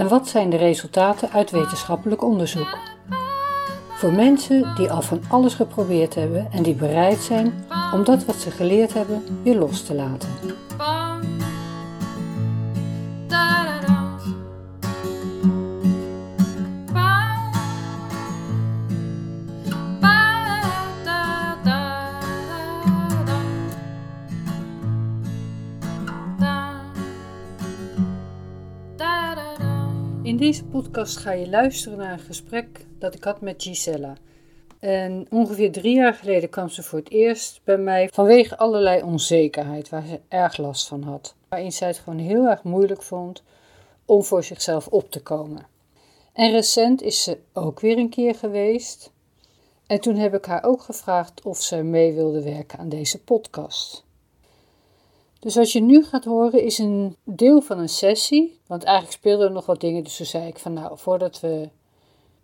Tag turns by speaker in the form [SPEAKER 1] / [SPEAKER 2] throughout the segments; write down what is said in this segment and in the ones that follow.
[SPEAKER 1] en wat zijn de resultaten uit wetenschappelijk onderzoek? Voor mensen die al van alles geprobeerd hebben en die bereid zijn om dat wat ze geleerd hebben weer los te laten. Deze podcast ga je luisteren naar een gesprek dat ik had met Gisella. En ongeveer drie jaar geleden kwam ze voor het eerst bij mij vanwege allerlei onzekerheid waar ze erg last van had. Waarin zij het gewoon heel erg moeilijk vond om voor zichzelf op te komen. En recent is ze ook weer een keer geweest. En toen heb ik haar ook gevraagd of ze mee wilde werken aan deze podcast. Dus wat je nu gaat horen is een deel van een sessie. Want eigenlijk speelden er nog wat dingen. Dus toen zei ik van nou, voordat we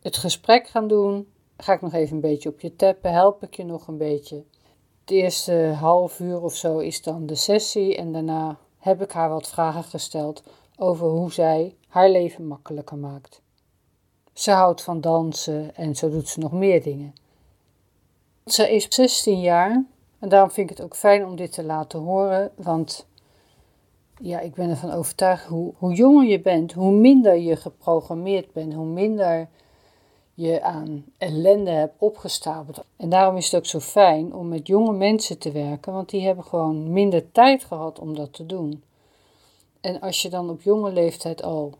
[SPEAKER 1] het gesprek gaan doen, ga ik nog even een beetje op je tappen. Help ik je nog een beetje. Het eerste half uur of zo is dan de sessie. En daarna heb ik haar wat vragen gesteld over hoe zij haar leven makkelijker maakt. Ze houdt van dansen en zo doet ze nog meer dingen. Ze is 16 jaar en daarom vind ik het ook fijn om dit te laten horen, want ja, ik ben ervan overtuigd, hoe, hoe jonger je bent, hoe minder je geprogrammeerd bent, hoe minder je aan ellende hebt opgestapeld. En daarom is het ook zo fijn om met jonge mensen te werken, want die hebben gewoon minder tijd gehad om dat te doen. En als je dan op jonge leeftijd al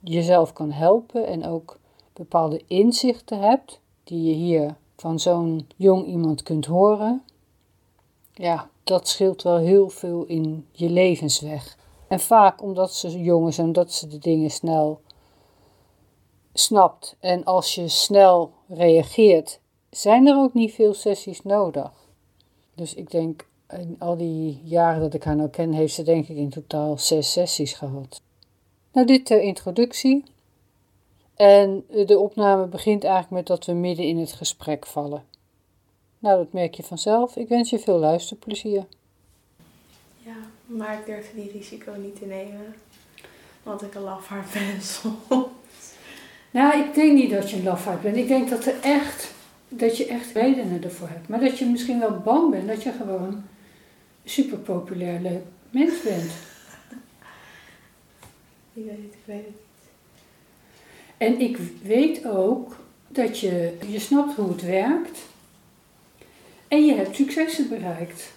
[SPEAKER 1] jezelf kan helpen en ook bepaalde inzichten hebt, die je hier van zo'n jong iemand kunt horen, ja, dat scheelt wel heel veel in je levensweg. En vaak omdat ze jong zijn, omdat ze de dingen snel snapt. En als je snel reageert, zijn er ook niet veel sessies nodig. Dus ik denk, in al die jaren dat ik haar nou ken, heeft ze denk ik in totaal zes sessies gehad. Nou, dit ter introductie. En de opname begint eigenlijk met dat we midden in het gesprek vallen. Nou, dat merk je vanzelf. Ik wens je veel luisterplezier.
[SPEAKER 2] Ja, maar ik durf die risico niet te nemen. Want ik een lafaard ben
[SPEAKER 1] Nou, ik denk niet dat je een lafaard bent. Ik denk dat, er echt, dat je echt redenen ervoor hebt. Maar dat je misschien wel bang bent dat je gewoon een super populair leuk mens bent.
[SPEAKER 2] Ik weet het, ik weet het.
[SPEAKER 1] En ik weet ook dat je, je snapt hoe het werkt. En je hebt successen bereikt.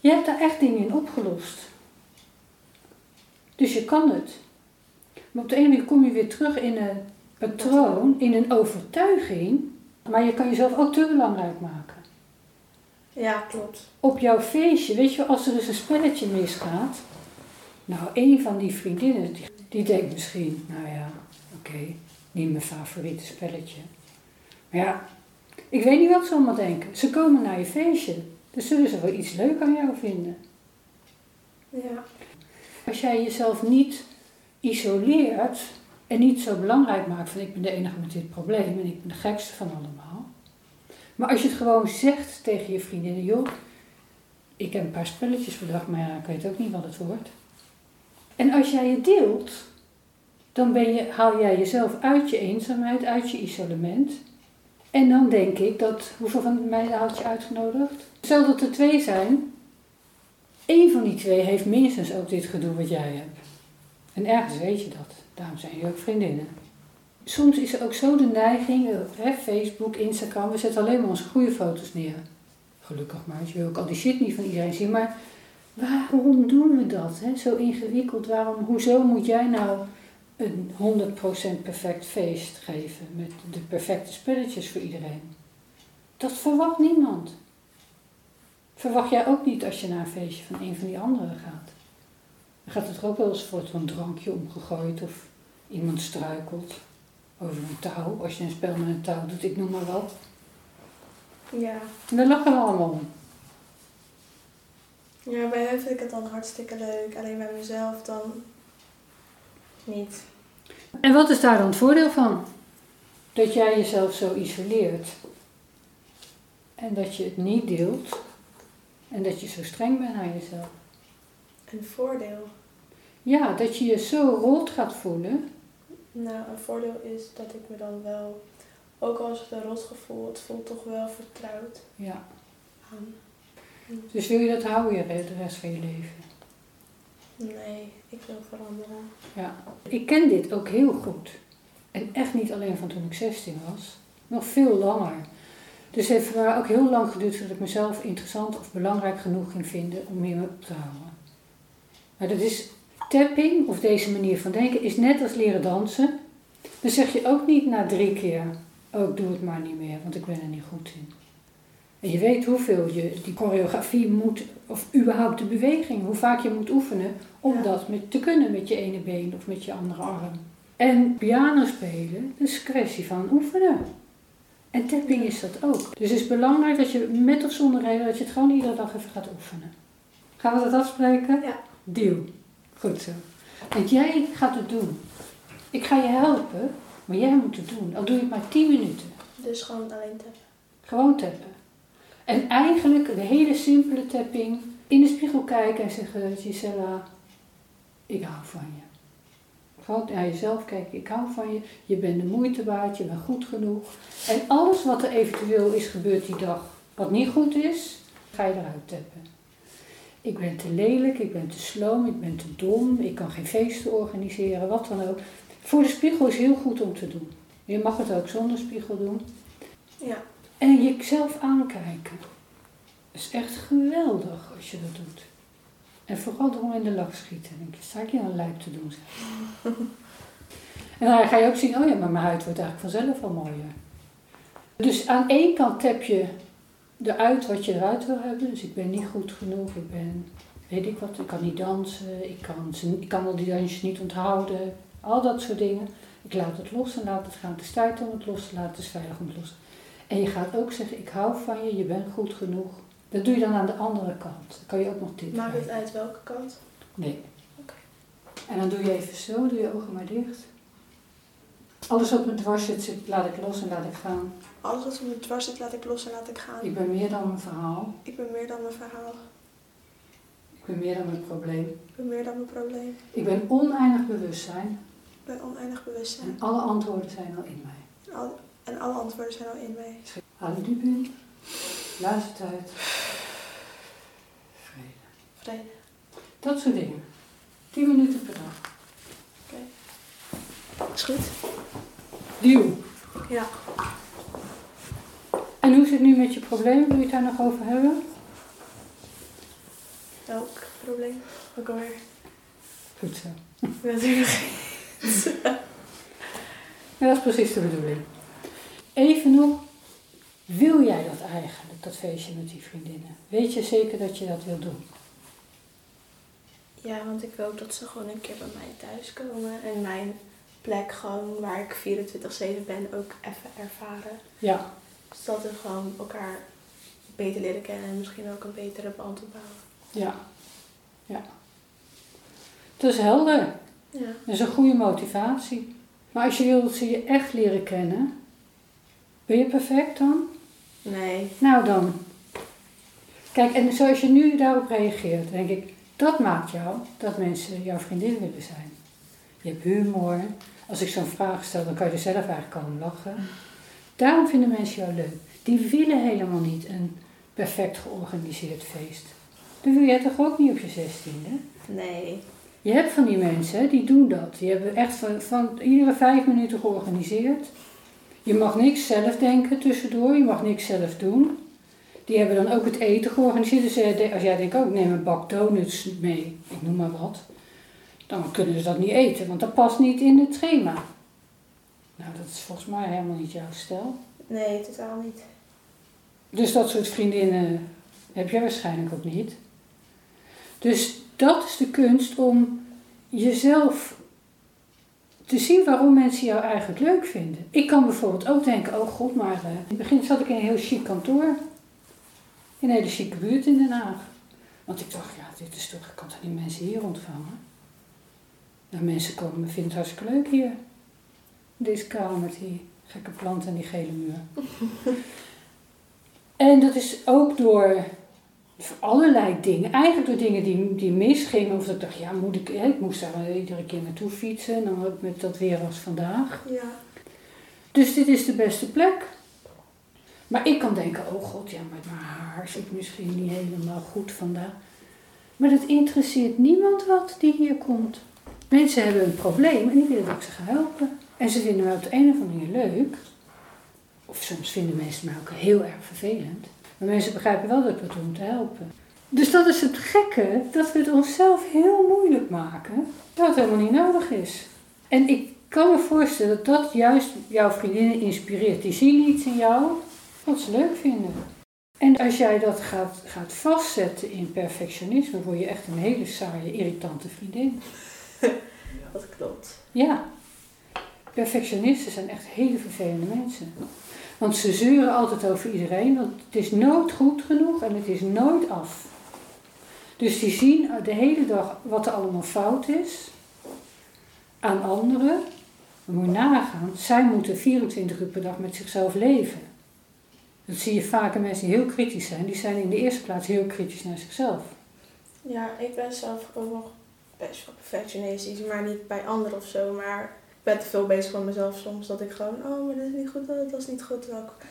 [SPEAKER 1] Je hebt daar echt dingen in opgelost. Dus je kan het. Maar op de ene manier kom je weer terug in een patroon, in een overtuiging. Maar je kan jezelf ook te belangrijk maken.
[SPEAKER 2] Ja, klopt.
[SPEAKER 1] Op jouw feestje, weet je, als er eens een spelletje misgaat. Nou, een van die vriendinnen, die, die denkt misschien, nou ja, oké, niet mijn favoriete spelletje. Maar ja, ik weet niet wat ze allemaal denken. Ze komen naar je feestje. Dus zullen ze wel iets leuk aan jou vinden.
[SPEAKER 2] Ja.
[SPEAKER 1] Als jij jezelf niet isoleert en niet zo belangrijk maakt van ik ben de enige met dit probleem en ik ben de gekste van allemaal. Maar als je het gewoon zegt tegen je vriendinnen, joh, ik heb een paar spelletjes bedacht, maar ja, ik weet ook niet wat het wordt. En als jij het deelt, dan ben je, haal jij jezelf uit je eenzaamheid, uit je isolement. En dan denk ik dat, hoeveel van de meiden had je uitgenodigd? Stel dat er twee zijn, één van die twee heeft minstens ook dit gedoe wat jij hebt. En ergens weet je dat. Daarom zijn je ook vriendinnen. Soms is er ook zo de neiging, hè, Facebook, Instagram, we zetten alleen maar onze goede foto's neer. Gelukkig maar, je wil ook al die shit niet van iedereen zien. Maar waarom doen we dat? Hè? Zo ingewikkeld. Waarom, hoezo moet jij nou een 100% perfect feest geven met de perfecte spelletjes voor iedereen? Dat verwacht niemand. Verwacht jij ook niet als je naar een feestje van een van die anderen gaat. Dan gaat het er ook wel eens voor zo'n drankje omgegooid of iemand struikelt. over een touw, als je een spel met een touw doet, ik noem maar wat.
[SPEAKER 2] Ja.
[SPEAKER 1] En daar lachen we allemaal om.
[SPEAKER 2] Ja, bij hen vind ik het dan hartstikke leuk. Alleen bij mezelf dan niet.
[SPEAKER 1] En wat is daar dan het voordeel van? Dat jij jezelf zo isoleert. En dat je het niet deelt. En dat je zo streng bent naar jezelf.
[SPEAKER 2] Een voordeel.
[SPEAKER 1] Ja, dat je je zo rot gaat voelen.
[SPEAKER 2] Nou, een voordeel is dat ik me dan wel, ook al is het een rotgevoel, het voelt toch wel vertrouwd
[SPEAKER 1] Ja.
[SPEAKER 2] aan.
[SPEAKER 1] Dus wil je dat houden de rest van je leven?
[SPEAKER 2] Nee, ik wil veranderen.
[SPEAKER 1] Ja. Ik ken dit ook heel goed. En echt niet alleen van toen ik 16 was. Nog veel langer. Dus het heeft ook heel lang geduurd voordat ik mezelf interessant of belangrijk genoeg ging vinden om meer op te houden. Maar dat is tapping, of deze manier van denken, is net als leren dansen. Dan zeg je ook niet na drie keer, oh doe het maar niet meer, want ik ben er niet goed in. En je weet hoeveel je die choreografie moet, of überhaupt de beweging, hoe vaak je moet oefenen om
[SPEAKER 2] Ja.
[SPEAKER 1] dat met, te kunnen met je ene been of met je andere arm. En piano spelen, dat is een kwestie van oefenen. En tapping is dat ook. Dus het is belangrijk dat je met of zonder reden, dat je het gewoon iedere dag even gaat oefenen. Gaan we dat afspreken?
[SPEAKER 2] Ja.
[SPEAKER 1] Deal. Goed zo. Want jij gaat het doen. Ik ga je helpen, maar jij moet het doen. Al doe je het maar 10 minuten.
[SPEAKER 2] Dus gewoon alleen tappen.
[SPEAKER 1] Gewoon tappen. En eigenlijk de hele simpele tapping. In de spiegel kijken en zeggen, Gisella, ik hou van je. Gewoon naar jezelf kijken, ik hou van je. Je bent de moeite waard, je bent goed genoeg. En alles wat er eventueel is gebeurd die dag, wat niet goed is, ga je eruit tappen. Ik ben te lelijk, ik ben te sloom, ik ben te dom, ik kan geen feesten organiseren, wat dan ook. Voor de spiegel is heel goed om te doen. Je mag het ook zonder spiegel doen.
[SPEAKER 2] Ja.
[SPEAKER 1] En jezelf aankijken. Dat is echt geweldig als je dat doet. En vooral door in de lak schieten. Dan denk je, sta ik je een lijp te doen? en dan ga je ook zien, oh ja, maar mijn huid wordt eigenlijk vanzelf al mooier. Dus aan één kant tap je eruit wat je eruit wil hebben. Dus ik ben niet goed genoeg, ik ben, weet ik wat, ik kan niet dansen, ik kan, ik kan al die dansjes niet onthouden. Al dat soort dingen. Ik laat het los en laat het gaan. Het is tijd om het los te laten, het is veilig om het los te en je gaat ook zeggen, ik hou van je, je bent goed genoeg. Dat doe je dan aan de andere kant. Dan kan je ook nog dit
[SPEAKER 2] Maakt het uit welke kant?
[SPEAKER 1] Nee.
[SPEAKER 2] Oké.
[SPEAKER 1] En dan doe je even zo, doe je ogen maar dicht. Alles wat me dwars zit, zit, laat ik los en laat ik gaan.
[SPEAKER 2] Alles wat me dwars zit, laat ik los en laat ik gaan.
[SPEAKER 1] Ik ben meer dan mijn verhaal.
[SPEAKER 2] Ik ben meer dan mijn verhaal.
[SPEAKER 1] Ik ben meer dan mijn probleem.
[SPEAKER 2] Ik ben meer dan mijn probleem.
[SPEAKER 1] Ik ben oneindig bewustzijn.
[SPEAKER 2] Ik ben oneindig bewustzijn.
[SPEAKER 1] En alle antwoorden zijn al in mij.
[SPEAKER 2] En, al, en alle antwoorden zijn al in mij.
[SPEAKER 1] Adem diep in. Laatste tijd. Vrede.
[SPEAKER 2] Vrede.
[SPEAKER 1] Dat soort dingen. 10 minuten per dag.
[SPEAKER 2] Is goed?
[SPEAKER 1] Deal.
[SPEAKER 2] Ja.
[SPEAKER 1] En hoe zit het nu met je probleem? Wil je het daar nog over hebben?
[SPEAKER 2] Welk probleem? Ook alweer.
[SPEAKER 1] Goed zo.
[SPEAKER 2] Vergeten.
[SPEAKER 1] Ja, dat is precies de bedoeling. Even nog, wil jij dat eigenlijk, dat feestje met die vriendinnen? Weet je zeker dat je dat wil doen?
[SPEAKER 2] Ja, want ik wil ook dat ze gewoon een keer bij mij thuiskomen. En mijn plek gewoon waar ik 24-7 ben ook even ervaren.
[SPEAKER 1] Ja,
[SPEAKER 2] Dus dat we gewoon elkaar beter leren kennen en misschien ook een betere band opbouwen.
[SPEAKER 1] ja, ja. Dat is helder.
[SPEAKER 2] Ja.
[SPEAKER 1] Dat is een goede motivatie. Maar als je wil dat ze je echt leren kennen, ben je perfect dan?
[SPEAKER 2] Nee.
[SPEAKER 1] Nou dan. Kijk, en zoals je nu daarop reageert, denk ik, dat maakt jou dat mensen jouw vriendin willen zijn. Je hebt humor. Als ik zo'n vraag stel, dan kan je er zelf eigenlijk komen lachen. Daarom vinden mensen jou leuk. Die willen helemaal niet een perfect georganiseerd feest. Dat wil jij toch ook niet op je zestiende?
[SPEAKER 2] Nee.
[SPEAKER 1] Je hebt van die mensen, die doen dat. Die hebben echt van, van iedere vijf minuten georganiseerd. Je mag niks zelf denken tussendoor, je mag niks zelf doen. Die hebben dan ook het eten georganiseerd. Dus eh, als jij denkt, oh, ik neem een bak donuts mee, ik noem maar wat. Dan kunnen ze dat niet eten, want dat past niet in het schema. Nou, dat is volgens mij helemaal niet jouw stijl.
[SPEAKER 2] Nee, totaal niet.
[SPEAKER 1] Dus dat soort vriendinnen heb jij waarschijnlijk ook niet. Dus dat is de kunst om jezelf te zien waarom mensen jou eigenlijk leuk vinden. Ik kan bijvoorbeeld ook denken, oh god, maar eh, in het begin zat ik in een heel chic kantoor. In een hele chique buurt in Den Haag. Want ik dacht, ja, dit is toch, ik kan toch niet mensen hier ontvangen? Nou, mensen komen, vinden het hartstikke leuk hier. Deze kamer met die gekke plant en die gele muur. en dat is ook door allerlei dingen. Eigenlijk door dingen die, die misgingen. Of dat ik dacht, ja, moet ik, ik moest daar iedere keer naartoe fietsen. En dan met dat weer als vandaag.
[SPEAKER 2] Ja.
[SPEAKER 1] Dus dit is de beste plek. Maar ik kan denken, oh god, ja, maar mijn haar zit misschien niet helemaal goed vandaag. Maar dat interesseert niemand wat die hier komt. Mensen hebben een probleem en die willen dat ik ze ga helpen. En ze vinden mij op de een of andere manier leuk. Of soms vinden mensen mij ook heel erg vervelend. Maar mensen begrijpen wel dat ik het doe om te helpen. Dus dat is het gekke, dat we het onszelf heel moeilijk maken. Dat het helemaal niet nodig is. En ik kan me voorstellen dat dat juist jouw vriendinnen inspireert. Die zien iets in jou wat ze leuk vinden. En als jij dat gaat, gaat vastzetten in perfectionisme, word je echt een hele saaie, irritante vriendin.
[SPEAKER 2] Dat klopt.
[SPEAKER 1] Ja. Perfectionisten zijn echt hele vervelende mensen. Want ze zeuren altijd over iedereen, want het is nooit goed genoeg en het is nooit af. Dus die zien de hele dag wat er allemaal fout is aan anderen. Dan moet je nagaan, zij moeten 24 uur per dag met zichzelf leven. Dat zie je vaker mensen die heel kritisch zijn, die zijn in de eerste plaats heel kritisch naar zichzelf.
[SPEAKER 2] Ja, ik ben zelf ook nog best wel perfectionistisch, maar niet bij anderen of zo. Maar ben te veel bezig met mezelf soms. Dat ik gewoon, oh, maar dat is niet goed, dat was niet goed. Terwijl ik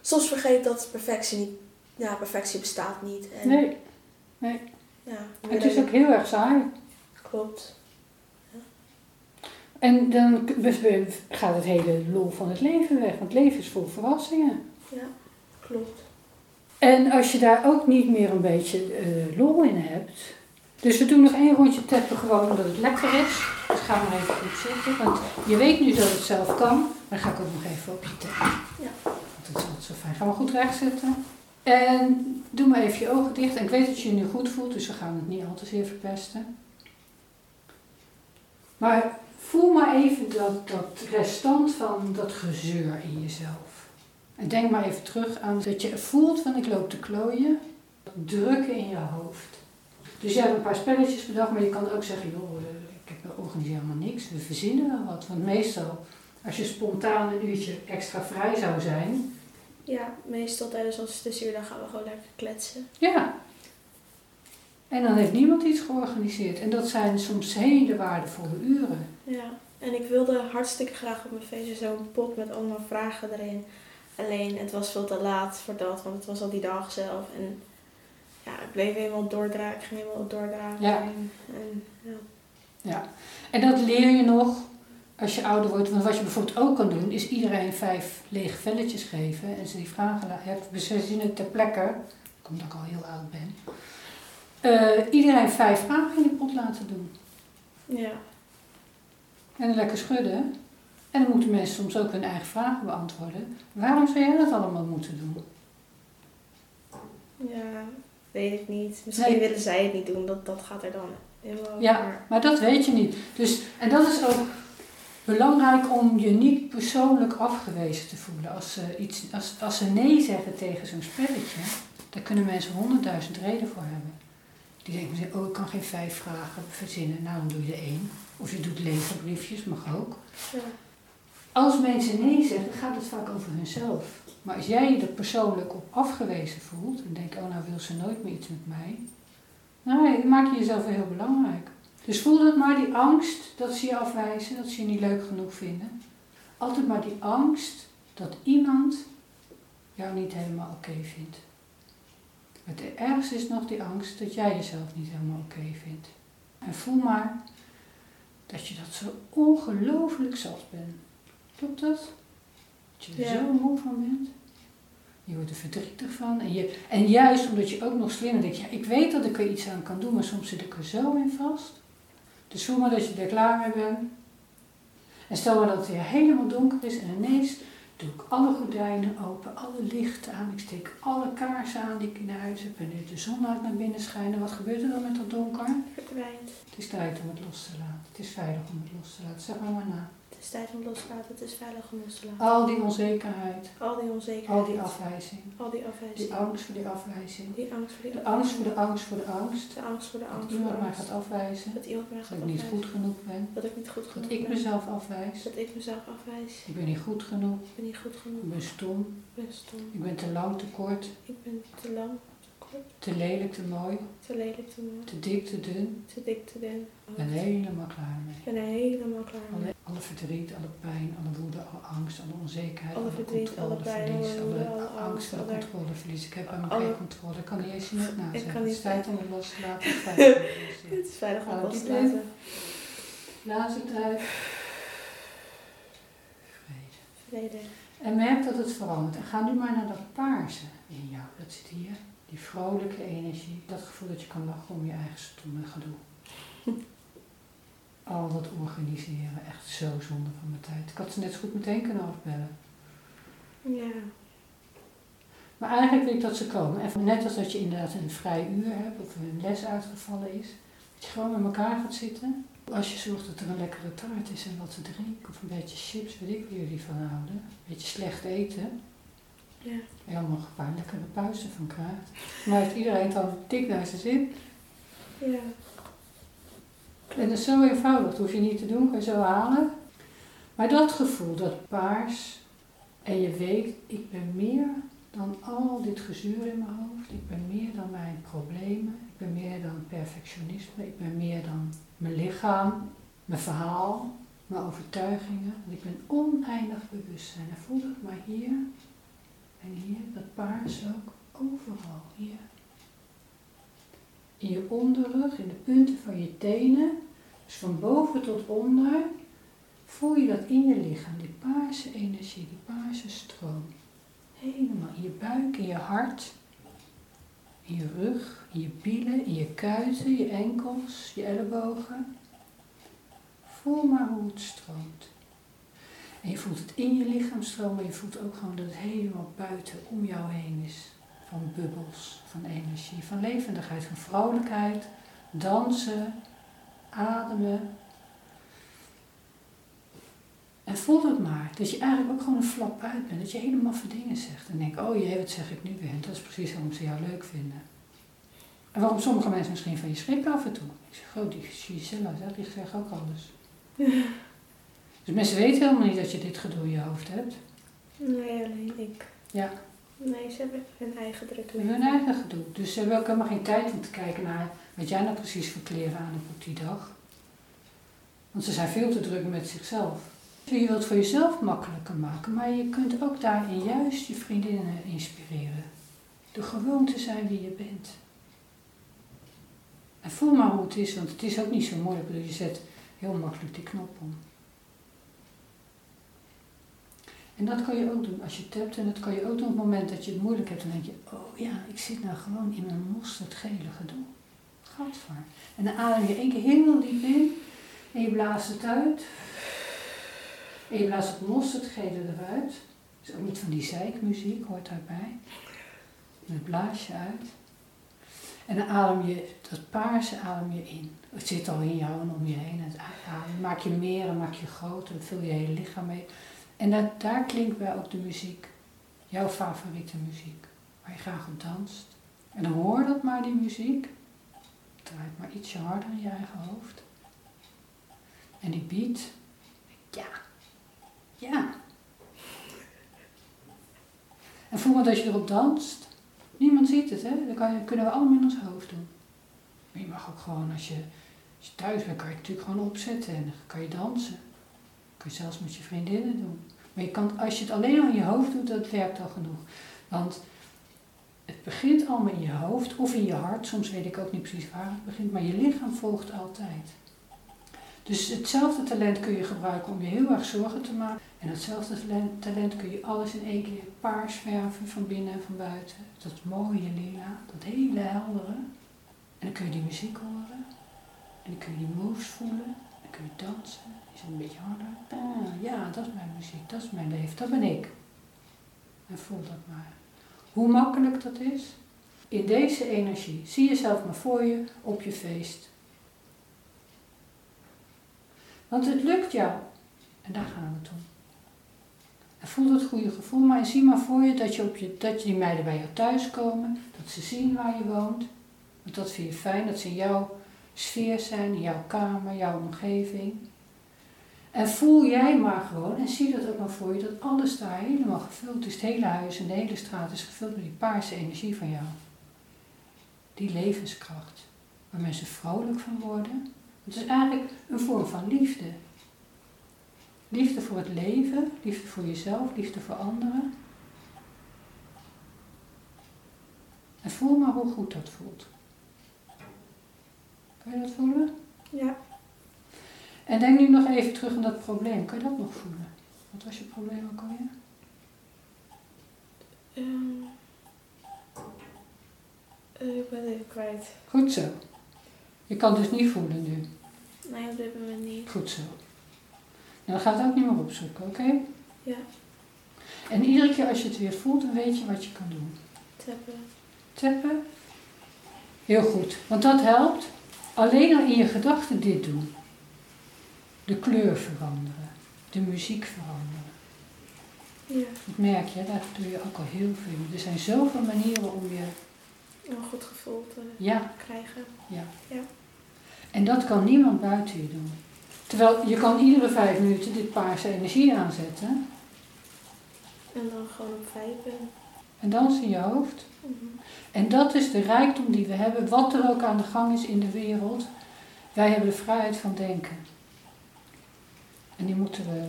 [SPEAKER 2] soms vergeet dat perfectie niet, ja, perfectie bestaat niet. En,
[SPEAKER 1] Nee, nee.
[SPEAKER 2] Ja,
[SPEAKER 1] Het is ook heel erg saai.
[SPEAKER 2] Klopt.
[SPEAKER 1] En dan gaat het hele lol van het leven weg, want het leven is vol verrassingen.
[SPEAKER 2] Ja, klopt.
[SPEAKER 1] En als je daar ook niet meer een beetje eh, lol in hebt. Dus we doen nog één rondje teppen gewoon omdat het lekker is. Dus ga maar even goed zitten, want je weet nu dat het zelf kan. Maar dan ga ik ook nog even op je teppen.
[SPEAKER 2] Ja.
[SPEAKER 1] Want dat is altijd zo fijn. Ga maar goed recht zitten. En doe maar even je ogen dicht. En ik weet dat je je nu goed voelt, dus we gaan het niet al te zeer verpesten. Maar voel maar even dat, dat restant van dat gezeur in jezelf. En denk maar even terug aan dat je voelt van ik loop te klooien. Drukken in je hoofd. Dus je hebt een paar spelletjes bedacht, maar je kan ook zeggen, joh, eh, ik heb organiseer helemaal niks. We verzinnen wel wat. Want meestal, als je spontaan een uurtje extra vrij zou zijn,
[SPEAKER 2] Ja, meestal tijdens ons tussenuur gaan we gewoon lekker kletsen.
[SPEAKER 1] Ja. En dan heeft niemand iets georganiseerd. En dat zijn soms hele waardevolle uren.
[SPEAKER 2] Ja, en ik wilde hartstikke graag op mijn feestje zo'n pot met allemaal vragen erin. Alleen het was veel te laat voor dat, want het was al die dag zelf. En ja, ik bleef helemaal doordragen, ik ging helemaal doordragen.
[SPEAKER 1] Ja.
[SPEAKER 2] En, en, ja.
[SPEAKER 1] Ja. En dat leer je nog als je ouder wordt. Want wat je bijvoorbeeld ook kan doen, is iedereen vijf lege velletjes geven. En ze die vragen hebben. We zien het ter plekke, omdat ik al heel oud ben. Eh, iedereen vijf vragen in de pot laten doen.
[SPEAKER 2] ja,
[SPEAKER 1] En lekker schudden. En dan moeten mensen soms ook hun eigen vragen beantwoorden. Waarom zou jij dat allemaal moeten doen?
[SPEAKER 2] ja, weet ik niet. Misschien
[SPEAKER 1] Nee.
[SPEAKER 2] willen zij het niet doen, dat, dat gaat er dan helemaal over.
[SPEAKER 1] Ja, maar dat weet je niet. Dus, en dat is ook belangrijk om je niet persoonlijk afgewezen te voelen. Als ze, iets, als, als ze nee zeggen tegen zo'n spelletje, daar kunnen mensen honderdduizend reden voor hebben. Die denken, oh ik kan geen vijf vragen verzinnen, nou dan doe je er één. Of je doet lege briefjes, mag ook.
[SPEAKER 2] Ja.
[SPEAKER 1] Als mensen nee zeggen, gaat het vaak over hunzelf. Maar als jij je er persoonlijk op afgewezen voelt en denkt, oh nou wil ze nooit meer iets met mij. Nou, dan maak je jezelf weer heel belangrijk. Dus voel dat maar, die angst dat ze je afwijzen, dat ze je niet leuk genoeg vinden. Altijd maar die angst dat iemand jou niet helemaal oké vindt. Het ergste is nog die angst dat jij jezelf niet helemaal oké vindt. En voel maar dat je dat zo ongelooflijk zat bent. Klopt dat? Dat je er
[SPEAKER 2] Ja.
[SPEAKER 1] zo moe van bent. Je wordt er verdrietig van. En, je, en juist omdat je ook nog slimmer denkt, ja, ik weet dat ik er iets aan kan doen, maar soms zit ik er zo in vast. Dus voel maar dat je er klaar mee bent. En stel maar dat het weer helemaal donker is en ineens doe ik alle gordijnen open, alle lichten aan. Ik steek alle kaarsen aan die ik in huis heb. En nu de zon laat naar binnen schijnen. Wat gebeurt er dan met dat donker?
[SPEAKER 2] Verdwijnt.
[SPEAKER 1] Het is tijd om het los te laten. Het is veilig om het los te laten. Zeg maar maar na.
[SPEAKER 2] Is tijd om los te laten. Het is veilig om los te laten.
[SPEAKER 1] Al die onzekerheid,
[SPEAKER 2] Al die onzekerheid.
[SPEAKER 1] al die afwijzing,
[SPEAKER 2] Al die afwijzing.
[SPEAKER 1] die angst voor die afwijzing,
[SPEAKER 2] Die angst voor die
[SPEAKER 1] de angst voor de angst voor de angst.
[SPEAKER 2] De angst voor de
[SPEAKER 1] Dat
[SPEAKER 2] angst voor
[SPEAKER 1] iemand mij gaat afwijzen,
[SPEAKER 2] Dat iemand mij
[SPEAKER 1] dat
[SPEAKER 2] gaat
[SPEAKER 1] ik niet
[SPEAKER 2] afwijzen.
[SPEAKER 1] goed genoeg ben,
[SPEAKER 2] Dat ik niet goed
[SPEAKER 1] dat
[SPEAKER 2] genoeg
[SPEAKER 1] ik
[SPEAKER 2] ben.
[SPEAKER 1] mezelf afwijs.
[SPEAKER 2] Dat ik mezelf afwijs.
[SPEAKER 1] Ik ben niet goed genoeg,
[SPEAKER 2] Ik ben niet goed genoeg.
[SPEAKER 1] ik ben stom,
[SPEAKER 2] Ik ben stom.
[SPEAKER 1] ik ben te lang, te kort,
[SPEAKER 2] Ik ben te lang, te
[SPEAKER 1] lelijk, te mooi,
[SPEAKER 2] te lelijk, te mooi,
[SPEAKER 1] te dik, te dun.
[SPEAKER 2] te dik, te dun.
[SPEAKER 1] Ik ben helemaal klaar mee.
[SPEAKER 2] Ik ben helemaal klaar mee.
[SPEAKER 1] Alle, alle verdriet, alle pijn, alle woede, alle angst, alle onzekerheid,
[SPEAKER 2] Alle
[SPEAKER 1] alle,
[SPEAKER 2] verdriet, alle pijn,
[SPEAKER 1] controleverlies,
[SPEAKER 2] alle woede,
[SPEAKER 1] alle,
[SPEAKER 2] alle
[SPEAKER 1] angst de
[SPEAKER 2] alle-
[SPEAKER 1] controleverlies. Ik heb helemaal
[SPEAKER 2] alle-
[SPEAKER 1] geen controle. Ik kan niet eens je net na
[SPEAKER 2] Ik
[SPEAKER 1] zeggen.
[SPEAKER 2] kan
[SPEAKER 1] Het
[SPEAKER 2] niet-
[SPEAKER 1] is tijd om het los te laten. Het is tijd om het los te laten.
[SPEAKER 2] Het is veilig om
[SPEAKER 1] Hou
[SPEAKER 2] los
[SPEAKER 1] diep
[SPEAKER 2] te
[SPEAKER 1] in.
[SPEAKER 2] laten.
[SPEAKER 1] Laatste tijd. Vrede.
[SPEAKER 2] Vrede.
[SPEAKER 1] En merk dat het verandert. En ga nu maar naar dat paarse in jou. Dat zit hier. Die vrolijke energie. Dat gevoel dat je kan lachen om je eigen stomme gedoe. Al dat organiseren. Echt zo zonde van mijn tijd. Ik had ze net zo goed meteen kunnen afbellen.
[SPEAKER 2] Ja.
[SPEAKER 1] Maar eigenlijk wil ik dat ze komen. En net als dat je inderdaad een vrij uur hebt of een les uitgevallen is. Dat je gewoon met elkaar gaat zitten. Als je zorgt dat er een lekkere taart is en wat te drinken. Of een beetje chips, weet ik waar jullie van houden. Een beetje slecht eten.
[SPEAKER 2] Ja.
[SPEAKER 1] Een paar lekkere puisten van krijgt. Maar heeft iedereen dan dik naar zijn zin.
[SPEAKER 2] Ja.
[SPEAKER 1] En dat is zo eenvoudig. Dat hoef je niet te doen, kan je zo halen. Maar dat gevoel, dat paars. En je weet, ik ben meer dan al dit gezeur in mijn hoofd. Ik ben meer dan mijn problemen. Ik ben meer dan perfectionisme. Ik ben meer dan mijn lichaam, mijn verhaal, mijn overtuigingen. Want ik ben oneindig bewustzijn. En voel het maar hier en hier, dat paars ook, overal hier. In je onderrug, in de punten van je tenen, dus van boven tot onder, voel je dat in je lichaam, die paarse energie, die paarse stroom. Helemaal in je buik, in je hart, in je rug, in je bielen, in je kuiten, je enkels, je ellebogen. Voel maar hoe het stroomt. En je voelt het in je lichaam stromen, maar je voelt ook gewoon dat het helemaal buiten om jou heen is. Van bubbels, van energie, van levendigheid, van vrolijkheid, dansen, ademen. En voel het maar, dat je eigenlijk ook gewoon een flap uit bent, dat je hele maffe dingen zegt. En denk, oh jee, wat zeg ik nu weer? En dat is precies waarom ze jou leuk vinden. En waarom sommige mensen misschien van je schrikken af en toe. Ik zeg, oh, die Gisela, zeg, die zegt ook alles. Dus mensen weten helemaal niet dat je dit gedoe in je hoofd hebt.
[SPEAKER 2] Nee, alleen ik.
[SPEAKER 1] Ja.
[SPEAKER 2] Nee, ze hebben hun eigen druk
[SPEAKER 1] hun eigen gedoe. Dus ze hebben ook helemaal geen tijd om te kijken naar wat jij nou precies voor kleren aan hebt op die dag. Want ze zijn veel te druk met zichzelf. Je wilt het voor jezelf makkelijker maken, maar je kunt ook daarin juist je vriendinnen inspireren. Door gewoon te zijn wie je bent. En voel maar hoe het is, want het is ook niet zo moeilijk. Je zet heel makkelijk die knop om. En dat kan je ook doen als je tapt. En dat kan je ook doen op het moment dat je het moeilijk hebt. Dan denk je, oh ja, ik zit nou gewoon in mijn mosterdgele gedoe. Gadver. En dan adem je één keer heel diep in. En je blaast het uit. En je blaast het mosterdgele eruit. Dus ook niet van die zeikmuziek, hoort daarbij. En dat blaas je uit. En dan adem je, dat paarse adem je in. Het zit al in jou en om je heen. Het adem maak je meer en maak je groter. Dan vul je hele lichaam mee. En dat, daar klinkt bij ook de muziek. Jouw favoriete muziek. Waar je graag op danst. En dan hoor dat maar, die muziek. Draait maar ietsje harder in je eigen hoofd. En die beat. Ja. Ja. En voel maar dat je erop danst. Niemand ziet het, hè? Dat kunnen we allemaal in ons hoofd doen. Maar je mag ook gewoon, als je, als je thuis bent, kan je het natuurlijk gewoon opzetten. En kan je dansen. Kan je zelfs met je vriendinnen doen. Maar je kan, als je het alleen al in je hoofd doet, dat werkt al genoeg. Want het begint allemaal in je hoofd of in je hart. Soms weet ik ook niet precies waar het begint, maar je lichaam volgt altijd. Dus hetzelfde talent kun je gebruiken om je heel erg zorgen te maken. En hetzelfde talent, kun je alles in één keer paars verven van binnen en van buiten. Dat mooie lila, dat hele heldere. En dan kun je die muziek horen. En dan kun je die moves voelen. Dan kun je dansen. Zijn een beetje harder. Ah, ja, dat is mijn muziek, dat is mijn leven, dat ben ik. En voel dat maar. Hoe makkelijk dat is? In deze energie. Zie jezelf maar voor je op je feest. Want het lukt jou. En daar gaan we om. En voel dat goede gevoel maar en zie maar voor je dat, je op je dat die meiden bij jou thuis komen. Dat ze zien waar je woont. Want dat vind je fijn, dat ze in jouw sfeer zijn, in jouw kamer, jouw omgeving. En voel jij maar gewoon en zie dat ook maar voor je dat alles daar helemaal gevuld is. Het hele huis en de hele straat is gevuld met die paarse energie van jou. Die levenskracht. Waar mensen vrolijk van worden. Het is eigenlijk een vorm van liefde. Liefde voor het leven, liefde voor jezelf, liefde voor anderen. En voel maar hoe goed dat voelt. Kan je dat voelen?
[SPEAKER 2] Ja.
[SPEAKER 1] En denk nu nog even terug aan dat probleem. Kan je dat nog voelen? Wat was je probleem ook alweer?
[SPEAKER 2] Ehm, eh, ik ben het even kwijt.
[SPEAKER 1] Goed zo. Je kan het dus niet voelen nu.
[SPEAKER 2] Nee, op dit moment niet.
[SPEAKER 1] Goed zo. En dan gaat het ook niet meer opzoeken, oké?
[SPEAKER 2] Ja.
[SPEAKER 1] En iedere keer als je het weer voelt, dan weet je wat je kan doen.
[SPEAKER 2] Tappen.
[SPEAKER 1] Tappen. Heel goed, want dat helpt. Alleen al in je gedachten dit doen. De kleur veranderen. De muziek veranderen.
[SPEAKER 2] Ja.
[SPEAKER 1] Dat merk je, daar doe je ook al heel veel. Er zijn zoveel manieren om je...
[SPEAKER 2] Een goed gevoel te
[SPEAKER 1] Ja,
[SPEAKER 2] krijgen.
[SPEAKER 1] ja.
[SPEAKER 2] Ja.
[SPEAKER 1] En dat kan niemand buiten je doen. Terwijl je kan iedere vijf minuten dit paarse energie aanzetten.
[SPEAKER 2] En dan gewoon op vijven.
[SPEAKER 1] En dans in je hoofd.
[SPEAKER 2] Mhm.
[SPEAKER 1] En dat is de rijkdom die we hebben, wat er ook aan de gang is in de wereld. Wij hebben de vrijheid van denken. En die moeten we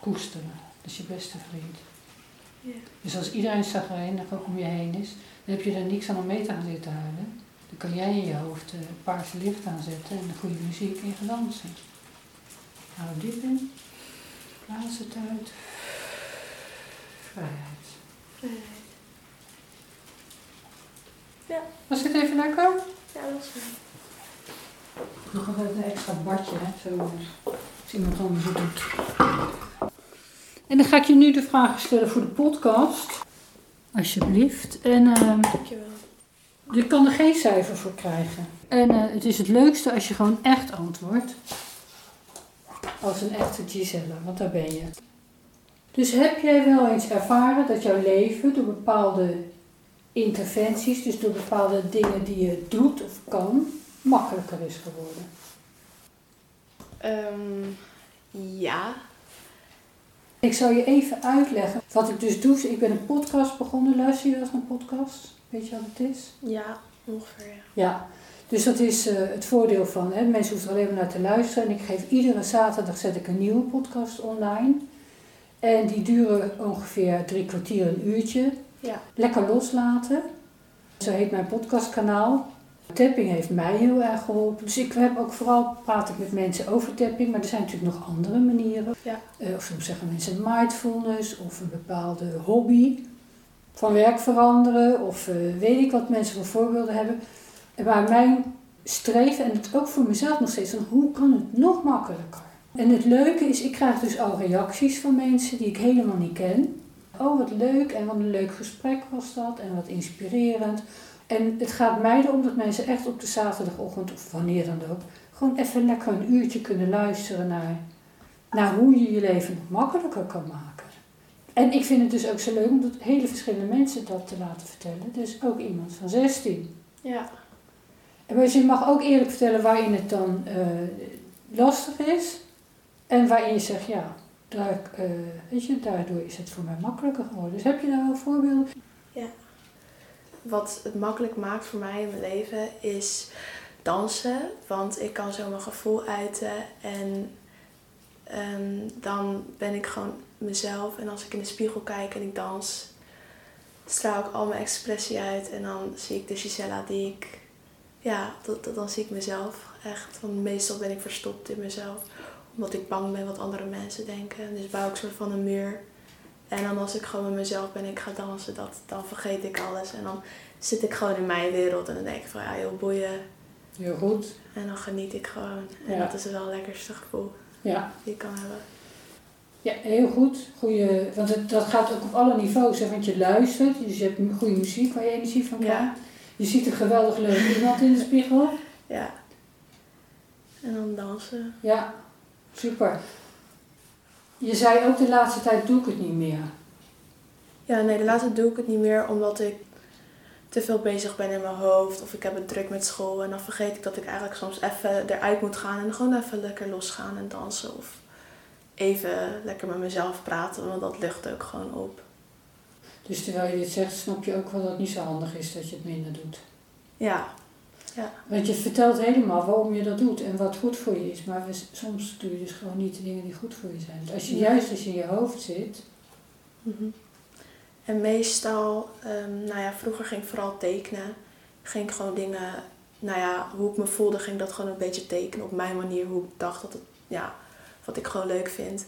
[SPEAKER 1] koesteren. Dat is je beste vriend.
[SPEAKER 2] Ja.
[SPEAKER 1] Dus als iedereen zagrijnig ook om je heen is, dan heb je er niks aan om mee te gaan zitten huilen. Dan kan jij in je hoofd eh, paarse licht aanzetten en de goede muziek en gaan dansen. Hou diep in. Blaas het uit. Vrijheid.
[SPEAKER 2] Vrijheid. Ja.
[SPEAKER 1] Was dit even lekker?
[SPEAKER 2] Ja, dat is fijn.
[SPEAKER 1] Nog even een extra badje, hè? Zo, als iemand anders het doet. En dan ga ik je nu de vragen stellen voor de podcast. Alsjeblieft. En
[SPEAKER 2] Dankjewel.
[SPEAKER 1] je kan er geen cijfer voor krijgen. En eh, het is het leukste als je gewoon echt antwoordt. Als een echte Gisella, want daar ben je. Dus heb jij wel eens ervaren dat jouw leven door bepaalde interventies, dus door bepaalde dingen die je doet of kan, makkelijker is geworden?
[SPEAKER 2] Ehm, ja.
[SPEAKER 1] Ik zal je even uitleggen wat ik dus doe. Ik ben een podcast begonnen. Luister je wel eens naar een podcast? Weet je wat het is?
[SPEAKER 2] Ja, ongeveer ja.
[SPEAKER 1] Ja. Dus dat is eh, het voordeel van, hè, mensen hoeven er alleen maar naar te luisteren. En ik geef iedere zaterdag zet ik een nieuwe podcast online. En die duren ongeveer drie kwartier, een uurtje.
[SPEAKER 2] Ja.
[SPEAKER 1] Lekker loslaten. Zo heet mijn podcastkanaal. Tapping heeft mij heel erg geholpen. Dus ik heb ook vooral praat ik met mensen over tapping, maar er zijn natuurlijk nog andere manieren.
[SPEAKER 2] Ja.
[SPEAKER 1] Eh, of soms zeggen mensen mindfulness of een bepaalde hobby. Van werk veranderen of eh, weet ik wat mensen voor voorbeelden hebben. En waar mijn streven, en het ook voor mezelf nog steeds, van hoe kan het nog makkelijker? En het leuke is, ik krijg dus al reacties van mensen die ik helemaal niet ken. Oh, wat leuk en wat een leuk gesprek was dat en wat inspirerend. En het gaat mij erom dat mensen echt op de zaterdagochtend, of wanneer dan ook, gewoon even lekker een uurtje kunnen luisteren naar, naar hoe je je leven nog makkelijker kan maken. En ik vind het dus ook zo leuk om dat hele verschillende mensen dat te laten vertellen. Dus ook iemand van 16.
[SPEAKER 2] Ja.
[SPEAKER 1] En dus je mag ook eerlijk vertellen waarin het dan eh, lastig is. En waarin je zegt, ja, daar, eh, weet je, daardoor is het voor mij makkelijker geworden. Dus heb je daar wel voorbeelden?
[SPEAKER 2] Wat het makkelijk maakt voor mij in mijn leven is dansen. Want ik kan zo mijn gevoel uiten en ehm, dan ben ik gewoon mezelf. En als ik in de spiegel kijk en ik dans, straal ik al mijn expressie uit. En dan zie ik de Gisella die ik, ja, dat, dan zie ik mezelf echt. Want meestal ben ik verstopt in mezelf. Omdat ik bang ben wat andere mensen denken. Dus bouw ik soort van een muur. En dan als ik gewoon met mezelf ben en ik ga dansen, dat, dan vergeet ik alles. En dan zit ik gewoon in mijn wereld en dan denk ik van ja, heel boeien.
[SPEAKER 1] Heel goed.
[SPEAKER 2] En dan geniet ik gewoon. En
[SPEAKER 1] Ja.
[SPEAKER 2] dat is wel het lekkerste gevoel
[SPEAKER 1] Ja.
[SPEAKER 2] die ik kan hebben.
[SPEAKER 1] Ja, heel goed. Goeie, want het, dat gaat ook op alle niveaus. Hè, want je luistert, dus je hebt goede muziek waar je energie van krijgt.
[SPEAKER 2] Ja.
[SPEAKER 1] Je ziet een geweldig leuk iemand in de spiegel.
[SPEAKER 2] Ja. En dan dansen.
[SPEAKER 1] Ja, super. Je zei ook de laatste tijd doe ik het niet meer.
[SPEAKER 2] Ja, nee, de laatste doe ik het niet meer omdat ik te veel bezig ben in mijn hoofd. Of ik heb het druk met school. En dan vergeet ik dat ik eigenlijk soms even eruit moet gaan. En gewoon even lekker losgaan en dansen. Of even lekker met mezelf praten. Want dat lucht ook gewoon op.
[SPEAKER 1] Dus terwijl je dit zegt, snap je ook wel dat het niet zo handig is dat je het minder doet.
[SPEAKER 2] Ja.
[SPEAKER 1] Want je vertelt helemaal waarom je dat doet en wat goed voor je is. Maar we- soms doe je dus gewoon niet de dingen die goed voor je zijn. Dus als je juist als je in je hoofd zit,
[SPEAKER 2] Mhm. En meestal, ehm, nou ja, vroeger ging ik vooral tekenen. Ging ik gewoon dingen, nou ja, hoe ik me voelde, ging ik dat gewoon een beetje tekenen op mijn manier. Hoe ik dacht dat het, ja, wat ik gewoon leuk vind.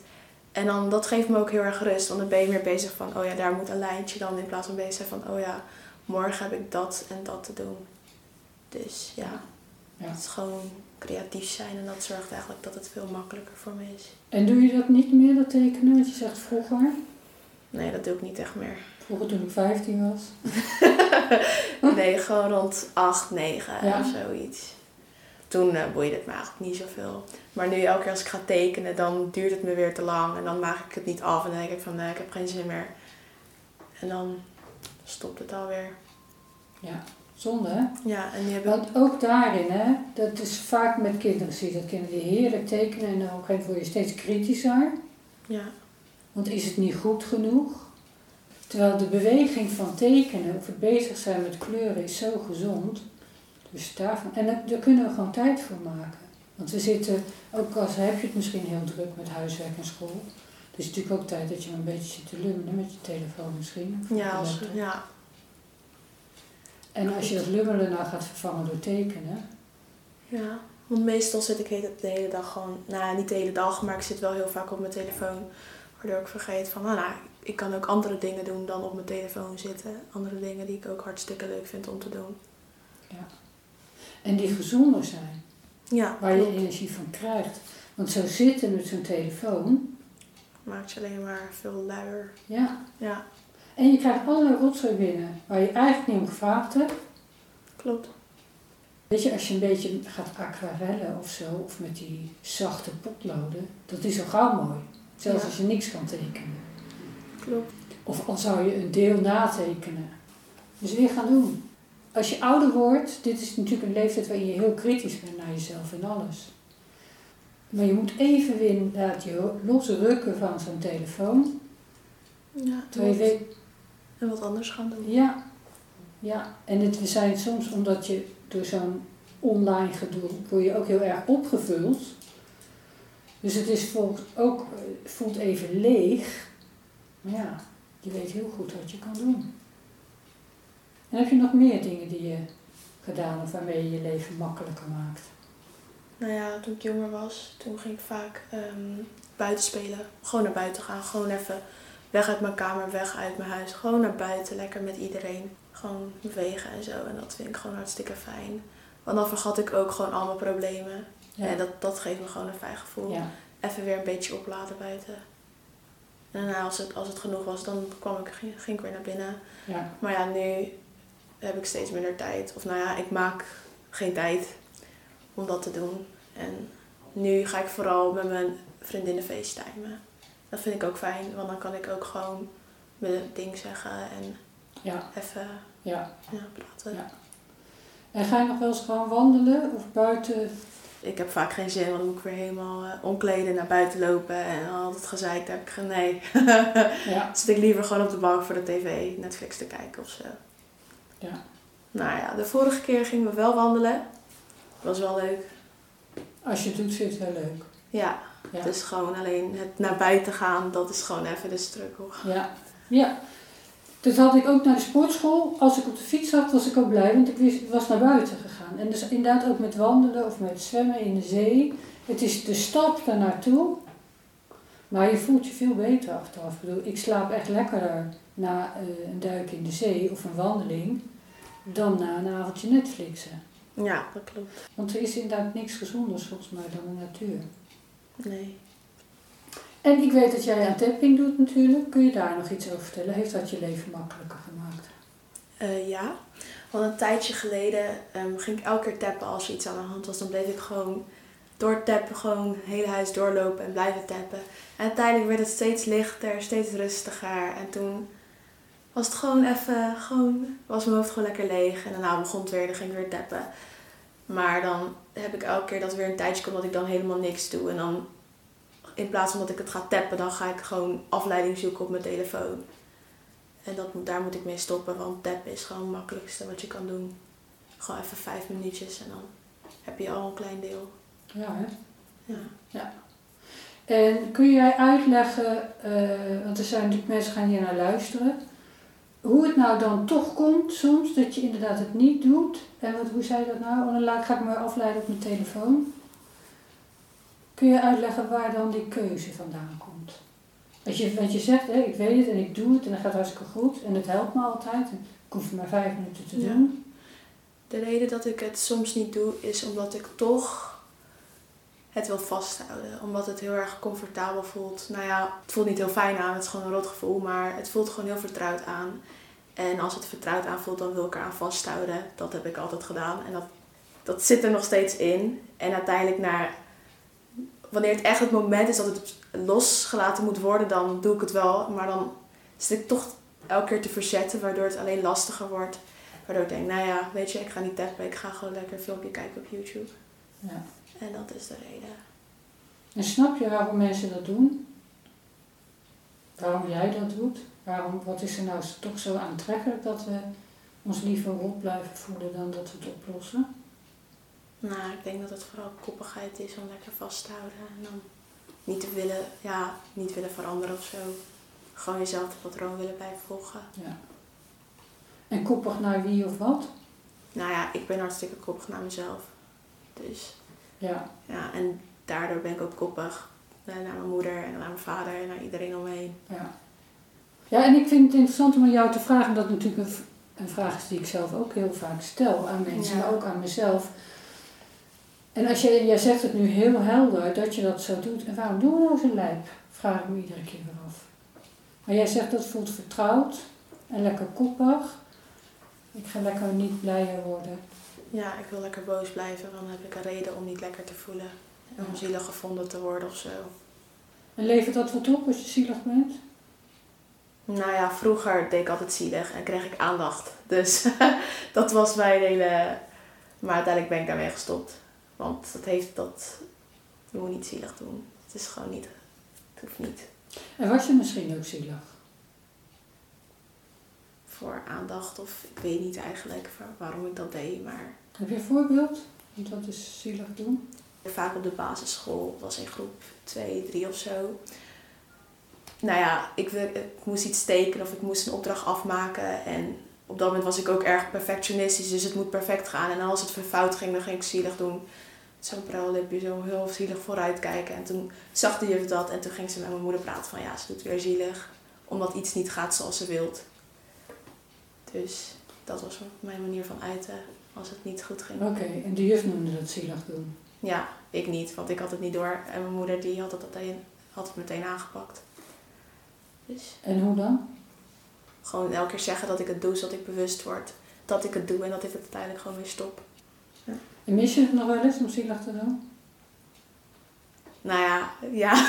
[SPEAKER 2] En dan, dat geeft me ook heel erg rust, want dan ben je meer bezig van, oh ja, daar moet een lijntje dan. In plaats van bezig van, oh ja, morgen heb ik dat en dat te doen. Dus ja,
[SPEAKER 1] Ja.
[SPEAKER 2] het is gewoon creatief zijn en dat zorgt eigenlijk dat het veel makkelijker voor me is.
[SPEAKER 1] En doe je dat niet meer, dat tekenen? Want je zegt vroeger.
[SPEAKER 2] Nee, dat doe ik niet echt meer.
[SPEAKER 1] Vroeger toen ik 15 was.
[SPEAKER 2] Nee, gewoon rond 8, 9
[SPEAKER 1] Ja.
[SPEAKER 2] of zoiets. Toen eh, boeide het me eigenlijk niet zoveel. Maar nu elke keer als ik ga tekenen, dan duurt het me weer te lang. En dan maak ik het niet af en dan denk ik van nee, ik heb geen zin meer. En dan stopt het alweer.
[SPEAKER 1] Ja, zonde hè?
[SPEAKER 2] Ja, en.
[SPEAKER 1] Want ook daarin, hè, dat is vaak met kinderen zie je dat kinderen die heerlijk tekenen en dan op een gegeven moment word je steeds kritischer.
[SPEAKER 2] Ja,
[SPEAKER 1] Want is het niet goed genoeg? Terwijl de beweging van tekenen of het bezig zijn met kleuren is zo gezond. Dus daarvan, en daar- kunnen we gewoon tijd voor maken. Want we zitten, ook als heb je het misschien heel druk met huiswerk en school. Het is natuurlijk ook tijd dat je een beetje zit te lummelen met je telefoon misschien.
[SPEAKER 2] ja, als, ja,
[SPEAKER 1] En als je dat lummelen nou gaat vervangen door tekenen.
[SPEAKER 2] ja. Want meestal zit ik de hele- de hele dag gewoon... Nou ja, niet de hele dag, maar ik zit wel heel vaak op mijn telefoon. Waardoor ik vergeet van, nou, nou, ik kan ook andere dingen doen dan op mijn telefoon zitten. Andere dingen die ik ook hartstikke leuk vind om te doen.
[SPEAKER 1] En die gezonder zijn.
[SPEAKER 2] Ja,
[SPEAKER 1] Waar je energie van krijgt. Want zo zitten met zo'n telefoon.
[SPEAKER 2] maakt je alleen maar veel luier.
[SPEAKER 1] Ja.
[SPEAKER 2] Ja,
[SPEAKER 1] En je krijgt allerlei rotzooi binnen. Waar je eigenlijk niet om gevraagd hebt.
[SPEAKER 2] klopt.
[SPEAKER 1] Weet je, als je een beetje gaat aquarellen of zo, of met die zachte potloden, dat is al gauw mooi. Zelfs
[SPEAKER 2] Ja.
[SPEAKER 1] als je niks kan tekenen.
[SPEAKER 2] Klopt.
[SPEAKER 1] Of al zou je een deel natekenen. Dus weer gaan doen. Als je ouder wordt, dit is natuurlijk een leeftijd waarin je heel kritisch bent naar jezelf en alles. Maar je moet even weer inderdaad je losrukken van zo'n telefoon.
[SPEAKER 2] Ja,
[SPEAKER 1] Terwijl je
[SPEAKER 2] klopt.
[SPEAKER 1] weet,
[SPEAKER 2] En wat anders gaan doen.
[SPEAKER 1] Ja, ja. En het, we zijn soms, omdat je door zo'n online gedoe, word je ook heel erg opgevuld. Dus het is volgens ook, eh, voelt even leeg. Maar ja, je weet heel goed wat je kan doen. En heb je nog meer dingen die je gedaan of waarmee je je leven makkelijker maakt?
[SPEAKER 2] Nou ja, toen ik jonger was, toen ging ik vaak ehm, buiten spelen. Gewoon naar buiten gaan. Gewoon even weg uit mijn kamer, weg uit mijn huis. Gewoon naar buiten, lekker met iedereen. Gewoon bewegen en zo. En dat vind ik gewoon hartstikke fijn. Want dan vergat ik ook gewoon al mijn problemen. En dat, dat geeft me gewoon een fijn gevoel.
[SPEAKER 1] ja.
[SPEAKER 2] Even weer een beetje opladen buiten. En nou, als, het, als het genoeg was, dan kwam ik, ging, ging ik weer naar binnen.
[SPEAKER 1] ja.
[SPEAKER 2] Maar ja, nu heb ik steeds minder tijd. Of nou ja, ik maak geen tijd om dat te doen. En nu ga ik vooral met mijn vriendinnen facetimen. Dat vind ik ook fijn, want dan kan ik ook gewoon mijn ding zeggen en
[SPEAKER 1] ja,
[SPEAKER 2] even
[SPEAKER 1] ja.
[SPEAKER 2] ja, praten.
[SPEAKER 1] Ja. En ga je nog wel eens gewoon wandelen of buiten?
[SPEAKER 2] Ik heb vaak geen zin, want dan moet ik weer helemaal eh, omkleden, naar buiten lopen en al dat gezeik, daar heb ik geen nee.
[SPEAKER 1] Ja,
[SPEAKER 2] Zit ik liever gewoon op de bank voor de tv, Netflix te kijken of zo.
[SPEAKER 1] ja.
[SPEAKER 2] Nou ja, de vorige keer gingen we wel wandelen. Was wel leuk.
[SPEAKER 1] Als je het doet, zit het heel leuk.
[SPEAKER 2] Ja,
[SPEAKER 1] Ja.
[SPEAKER 2] het is gewoon alleen het naar buiten gaan, dat is gewoon even de struggle.
[SPEAKER 1] Ja, ja. Dat had ik ook naar de sportschool. Als ik op de fiets zat, was ik ook blij, want ik wist, ik was naar buiten gegaan. En dus inderdaad ook met wandelen of met zwemmen in de zee. Het is de stap daar naartoe. Maar je voelt je veel beter achteraf. Ik bedoel, ik slaap echt lekkerder na eh, een duik in de zee of een wandeling dan na een avondje Netflixen.
[SPEAKER 2] Ja, dat klopt.
[SPEAKER 1] Want er is inderdaad niks gezonders volgens mij dan de natuur.
[SPEAKER 2] Nee.
[SPEAKER 1] En ik weet dat jij aan tapping doet natuurlijk. Kun je daar nog iets over vertellen? Heeft dat je leven makkelijker gemaakt?
[SPEAKER 2] Eh, ja, want een tijdje geleden ehm, ging ik elke keer tappen als er iets aan de hand was. Dan bleef ik gewoon door tappen gewoon het hele huis doorlopen en blijven tappen. En uiteindelijk werd het steeds lichter, steeds rustiger. En toen was het gewoon even, gewoon, was mijn hoofd gewoon lekker leeg. En daarna begon het weer, dan ging ik weer tappen. Maar dan heb ik elke keer dat weer een tijdje komt dat ik dan helemaal niks doe. En dan in plaats van dat ik het ga tappen, dan ga ik gewoon afleiding zoeken op mijn telefoon. En dat, daar moet ik mee stoppen, want tappen is gewoon het makkelijkste wat je kan doen. Gewoon even vijf minuutjes en dan heb je al een klein deel.
[SPEAKER 1] Ja, hè?
[SPEAKER 2] Ja.
[SPEAKER 1] En kun jij uitleggen, eh, want er zijn natuurlijk mensen gaan hier naar luisteren, hoe het nou dan toch komt soms dat je inderdaad het niet doet. En wat, hoe zei je dat nou? Oh, dan laat, ga ik me afleiden op mijn telefoon. Kun je uitleggen waar dan die keuze vandaan komt? Als je, want je zegt, hè, ik weet het en ik doe het en dat gaat hartstikke goed en het helpt me altijd. En ik hoef maar vijf minuten te
[SPEAKER 2] Ja.
[SPEAKER 1] doen.
[SPEAKER 2] De reden dat ik het soms niet doe, is omdat ik toch het wil vasthouden. Omdat het heel erg comfortabel voelt. Nou ja, het voelt niet heel fijn aan, het is gewoon een rot gevoel, maar het voelt gewoon heel vertrouwd aan. En als het vertrouwd aanvoelt, dan wil ik eraan vasthouden. Dat heb ik altijd gedaan. En dat, dat zit er nog steeds in. En uiteindelijk naar wanneer het echt het moment is dat het losgelaten moet worden, dan doe ik het wel. Maar dan zit ik toch elke keer te verzetten, waardoor het alleen lastiger wordt. Waardoor ik denk, nou ja, weet je, ik ga niet tappen, ik ga gewoon lekker een filmpje kijken op YouTube.
[SPEAKER 1] Ja.
[SPEAKER 2] En dat is de reden.
[SPEAKER 1] En snap je waarom mensen dat doen? Waarom jij dat doet? Waarom, wat is er nou toch zo aantrekkelijk dat we ons liever rot blijven voelen dan dat we het oplossen?
[SPEAKER 2] Nou, ik denk dat het vooral koppigheid is om lekker vast te houden. En dan niet te willen, ja, niet willen veranderen of zo. Gewoon jezelf het patroon willen blijven volgen.
[SPEAKER 1] Ja. En koppig naar wie of wat?
[SPEAKER 2] Nou ja, ik ben hartstikke koppig naar mezelf. Dus
[SPEAKER 1] Ja.
[SPEAKER 2] ja, en daardoor ben ik ook koppig eh, naar mijn moeder en naar mijn vader en naar iedereen omheen.
[SPEAKER 1] Ja. Ja, en ik vind het interessant om aan jou te vragen, dat natuurlijk een, vraag is die ik zelf ook heel vaak stel aan mensen,
[SPEAKER 2] Ja.
[SPEAKER 1] maar ook aan mezelf. En als je, jij zegt het nu heel helder dat je dat zo doet, en waarom doen we nou zo lijp? Vraag ik me iedere keer weer af. Maar jij zegt dat voelt vertrouwd en lekker koppig. Ik ga lekker niet blijer worden.
[SPEAKER 2] Ja, ik wil lekker boos blijven, want dan heb ik een reden om niet lekker te voelen. En om zielig gevonden te worden of zo.
[SPEAKER 1] En levert dat wat op als je zielig bent?
[SPEAKER 2] Nou ja, vroeger deed ik altijd zielig en kreeg ik aandacht. Dus dat was mijn hele... Maar uiteindelijk ben ik daarmee gestopt. Want dat heeft dat... Je moet niet zielig doen. Het is gewoon niet... Het hoeft niet
[SPEAKER 1] En was je misschien ook zielig?
[SPEAKER 2] voor aandacht of ik weet niet eigenlijk waarom ik dat deed. Maar
[SPEAKER 1] Heb je een voorbeeld? Dat is zielig doen.
[SPEAKER 2] vaak op de basisschool, was in groep 2, 3 of zo. Nou ja, ik, ik moest iets tekenen of ik moest een opdracht afmaken. En op dat moment was ik ook erg perfectionistisch, dus het moet perfect gaan. En als het fout ging, dan ging ik zielig doen. Zo'n pruillipje, zo heel zielig vooruit kijken. En toen zag de juf dat en toen ging ze met mijn moeder praten van ja, ze doet weer zielig. Omdat iets niet gaat zoals ze wilt. Dus dat was mijn manier van uiten als het niet goed ging.
[SPEAKER 1] Oké, en de juf noemde dat zielig doen.
[SPEAKER 2] Ja, ik niet, want ik had het niet door. En mijn moeder die had het, meteen, had het meteen aangepakt. Dus
[SPEAKER 1] En hoe dan?
[SPEAKER 2] gewoon elke keer zeggen dat ik het doe, zodat ik bewust word dat ik het doe en dat ik het uiteindelijk gewoon weer stop.
[SPEAKER 1] En mis je het nog wel eens om zielig te doen?
[SPEAKER 2] Nou ja, ja.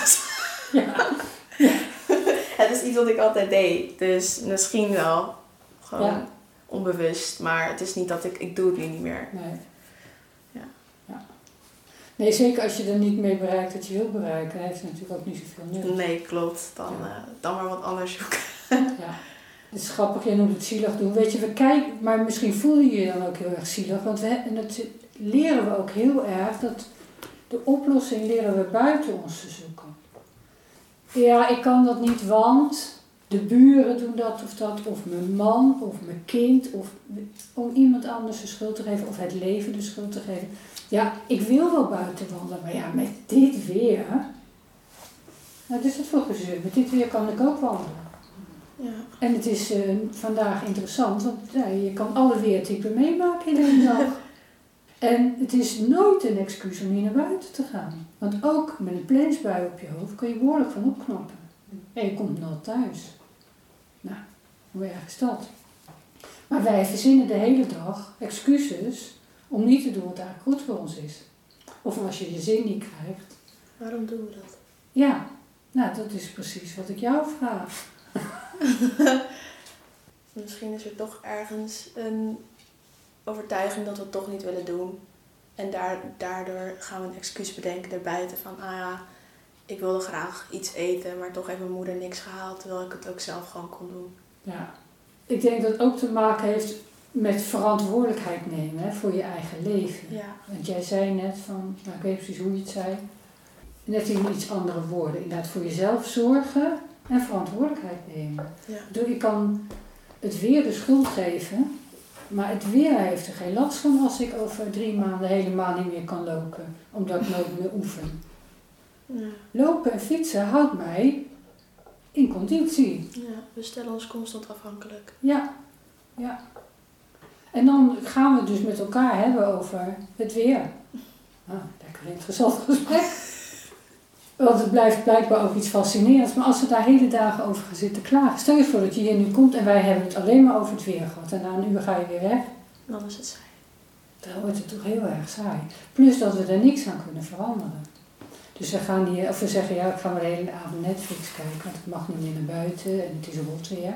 [SPEAKER 1] Ja.
[SPEAKER 2] het is iets wat ik altijd deed. Dus misschien wel. Gewoon
[SPEAKER 1] Ja.
[SPEAKER 2] Onbewust. Maar het is niet dat ik, ik doe het nu niet meer.
[SPEAKER 1] Nee.
[SPEAKER 2] Ja.
[SPEAKER 1] ja. Nee, zeker als je er niet mee bereikt wat je wil bereiken, heeft het natuurlijk ook niet zoveel nut.
[SPEAKER 2] Nee, klopt. Dan,
[SPEAKER 1] Ja.
[SPEAKER 2] eh, dan maar wat anders zoeken.
[SPEAKER 1] Ja. Het is grappig, jij noemt het zielig doen. Weet je, we kijken, maar misschien voel je je dan ook heel erg zielig. Want we, en dat leren we ook heel erg, dat de oplossing leren we buiten ons te zoeken. Ja, ik kan dat niet, want de buren doen dat of dat, of mijn man, of mijn kind, of om iemand anders de schuld te geven, of het leven de schuld te geven. Ja, ik wil wel buiten wandelen, maar ja, met dit weer. Wat is het voor gezeur? Met dit weer kan ik ook wandelen.
[SPEAKER 2] Ja.
[SPEAKER 1] En het is eh, vandaag interessant, want ja, je kan alle weertypen meemaken in één dag. En het is nooit een excuus om niet naar buiten te gaan. Want ook met een plensbui op je hoofd kan je behoorlijk van opknappen. En je komt nooit thuis. Hoe erg is dat? Maar wij verzinnen de hele dag excuses om niet te doen wat eigenlijk goed voor ons is. Of als je je zin niet krijgt.
[SPEAKER 2] Waarom doen we dat?
[SPEAKER 1] Ja, nou dat is precies wat ik jou vraag.
[SPEAKER 2] Misschien is er toch ergens een overtuiging dat we het toch niet willen doen. En daar, daardoor gaan we een excuus bedenken erbuiten van, ah ja, ik wilde graag iets eten, maar toch heeft mijn moeder niks gehaald, terwijl ik het ook zelf gewoon kon doen.
[SPEAKER 1] Ja, ik denk dat het ook te maken heeft met verantwoordelijkheid nemen hè, voor je eigen leven.
[SPEAKER 2] Ja.
[SPEAKER 1] Want jij zei net van, nou, ik weet precies hoe je het zei, net in iets andere woorden. Inderdaad, voor jezelf zorgen en verantwoordelijkheid nemen.
[SPEAKER 2] Ja.
[SPEAKER 1] Ik kan het weer de schuld geven, maar het weer heeft er geen last van als ik over drie maanden helemaal niet meer kan lopen, omdat ik nooit meer oefen.
[SPEAKER 2] Ja.
[SPEAKER 1] Lopen en fietsen houdt mij in conditie.
[SPEAKER 2] ja, we stellen ons constant afhankelijk.
[SPEAKER 1] Ja, ja. En dan gaan we het dus met elkaar hebben over het weer. Nou, lekker interessant gesprek. Want het blijft blijkbaar ook iets fascinerends. Maar als we daar hele dagen over gaan zitten klagen. Stel je voor dat je hier nu komt en wij hebben het alleen maar over het weer gehad. En na een uur ga je weer weg.
[SPEAKER 2] Dan is het saai.
[SPEAKER 1] Dan wordt het toch heel erg saai. Plus dat we er niks aan kunnen veranderen. Dus we gaan hier, of we zeggen ja, ik ga maar de hele avond Netflix kijken, want het mag niet meer naar buiten en het is rot weer.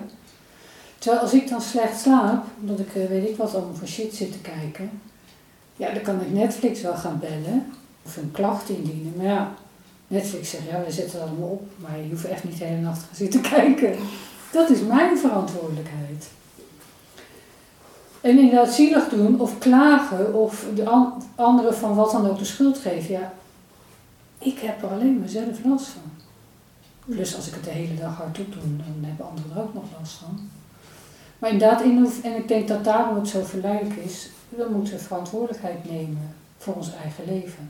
[SPEAKER 1] Terwijl als ik dan slecht slaap, omdat ik eh, weet ik wat allemaal voor shit zit te kijken, ja, dan kan ik Netflix wel gaan bellen of een klacht indienen. Maar ja, Netflix zegt ja, we zetten het allemaal op, maar je hoeft echt niet de hele nacht gaan zitten kijken. Dat is mijn verantwoordelijkheid. En inderdaad zielig doen of klagen of de an- anderen van wat dan ook de schuld geven. Ja, ik heb er alleen mezelf last van. Plus als ik het de hele dag hardop doe, dan hebben anderen er ook nog last van. Maar inderdaad, in en ik denk dat daarom het zo verleidelijk is, we moeten verantwoordelijkheid nemen voor ons eigen leven.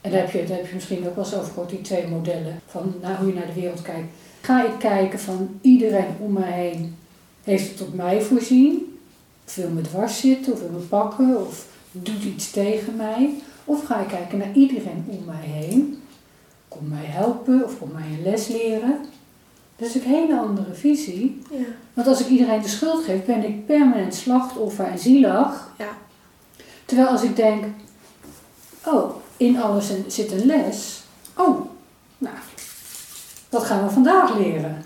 [SPEAKER 1] En daar heb je, daar heb je misschien ook wel eens over gehoord, die twee modellen, van nou, hoe je naar de wereld kijkt. Ga ik kijken van iedereen om me heen heeft het op mij voorzien, of wil me dwars zitten, of wil me pakken, of doet iets tegen mij. Of ga ik kijken naar iedereen om mij heen, komt mij helpen of komt mij een les leren. Dat is een hele andere visie.
[SPEAKER 2] Ja.
[SPEAKER 1] Want als ik iedereen de schuld geef, ben ik permanent slachtoffer en zielig.
[SPEAKER 2] Ja.
[SPEAKER 1] Terwijl als ik denk, oh, in alles zit een les. Oh, nou, wat gaan we vandaag leren?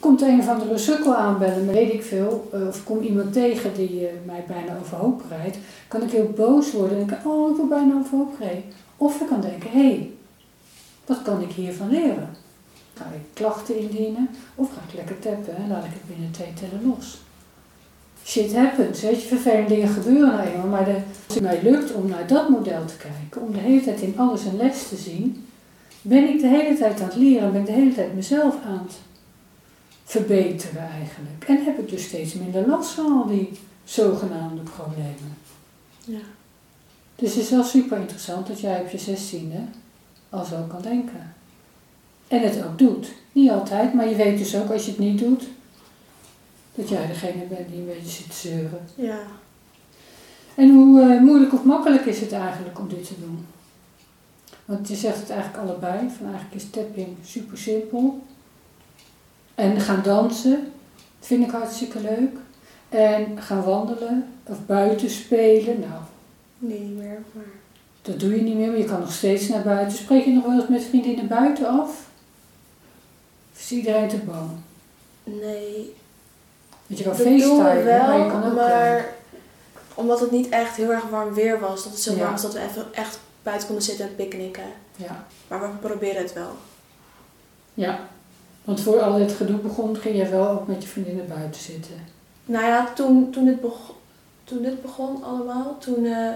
[SPEAKER 1] Komt een van de sukkel aanbellen, weet ik veel, eh, of kom iemand tegen die eh, mij bijna overhoop rijdt, kan ik heel boos worden en denken, oh, ik word bijna overhoop gereden. Of ik kan denken, hé, hey, wat kan ik hiervan leren? Ga ik klachten indienen of ga ik lekker tappen en laat ik het binnen twee tellen los? Shit happens, weet je, vervelende dingen gebeuren nou eenmaal, maar als het mij lukt om naar dat model te kijken, om de hele tijd in alles een les te zien, ben ik de hele tijd aan het leren, ben ik de hele tijd mezelf aan het verbeteren eigenlijk. En heb ik dus steeds minder last van al die zogenaamde problemen.
[SPEAKER 2] Ja.
[SPEAKER 1] Dus het is wel super interessant dat jij op je zestiende al zo kan denken. En het ook doet. Niet altijd, maar je weet dus ook als je het niet doet, dat jij degene bent die een beetje zit te zeuren.
[SPEAKER 2] Ja.
[SPEAKER 1] En hoe eh, moeilijk of makkelijk is het eigenlijk om dit te doen? Want je zegt het eigenlijk allebei, van eigenlijk is tapping super simpel. En gaan dansen, vind ik hartstikke leuk. En gaan wandelen of buiten spelen, nou,
[SPEAKER 2] Nee, niet meer, maar...
[SPEAKER 1] dat doe je niet meer, maar je kan nog steeds naar buiten. Spreek je nog wel eens met vriendinnen buiten af? Of is iedereen te bang?
[SPEAKER 2] Nee,
[SPEAKER 1] Want je kan
[SPEAKER 2] doen we
[SPEAKER 1] maar je kan ook... eh,
[SPEAKER 2] maar omdat het niet echt heel erg warm weer was, dat het zo
[SPEAKER 1] Ja.
[SPEAKER 2] warm was dat we even echt buiten konden zitten en picknicken.
[SPEAKER 1] ja.
[SPEAKER 2] Maar we proberen het wel.
[SPEAKER 1] ja, want voor al dit gedoe begon, ging je wel ook met je vriendinnen buiten zitten.
[SPEAKER 2] Nou ja, toen, toen, dit, begon, toen dit begon allemaal, toen eh,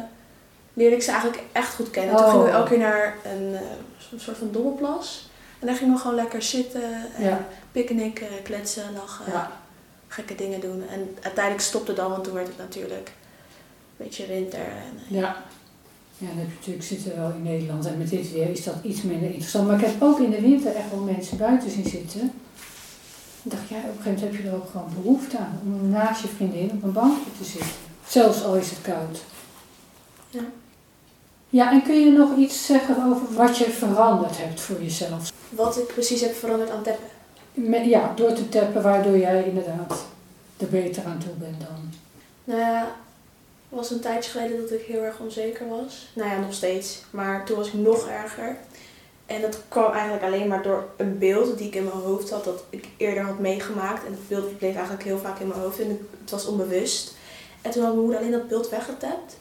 [SPEAKER 2] leerde ik ze eigenlijk echt goed kennen. Toen
[SPEAKER 1] Oh.
[SPEAKER 2] gingen we elke keer naar een, eh, soort van dobbelplas. En daar gingen we gewoon lekker zitten en
[SPEAKER 1] Ja.
[SPEAKER 2] picknicken, kletsen, lachen,
[SPEAKER 1] Ja,
[SPEAKER 2] gekke dingen doen. En uiteindelijk stopte dan, want toen werd het natuurlijk een beetje winter. En, eh,
[SPEAKER 1] ja. Ja, natuurlijk zitten wel in Nederland en met dit weer is dat iets minder interessant. Maar ik heb ook in de winter echt wel mensen buiten zien zitten. Ik dacht, ja, op een gegeven moment heb je er ook gewoon behoefte aan om naast je vriendin op een bankje te zitten. Zelfs al is het koud.
[SPEAKER 2] Ja.
[SPEAKER 1] Ja, en kun je nog iets zeggen over wat je veranderd hebt voor jezelf?
[SPEAKER 2] Wat ik precies heb veranderd aan tappen.
[SPEAKER 1] Met, ja, door te tappen, waardoor jij inderdaad er beter aan toe bent dan.
[SPEAKER 2] Nou ja, het was een tijdje geleden dat ik heel erg onzeker was. Nou ja, nog steeds. Maar toen was ik nog erger. En dat kwam eigenlijk alleen maar door een beeld die ik in mijn hoofd had, dat ik eerder had meegemaakt. En dat beeld bleef eigenlijk heel vaak in mijn hoofd en het was onbewust. En toen had mijn moeder alleen dat beeld weggetapt.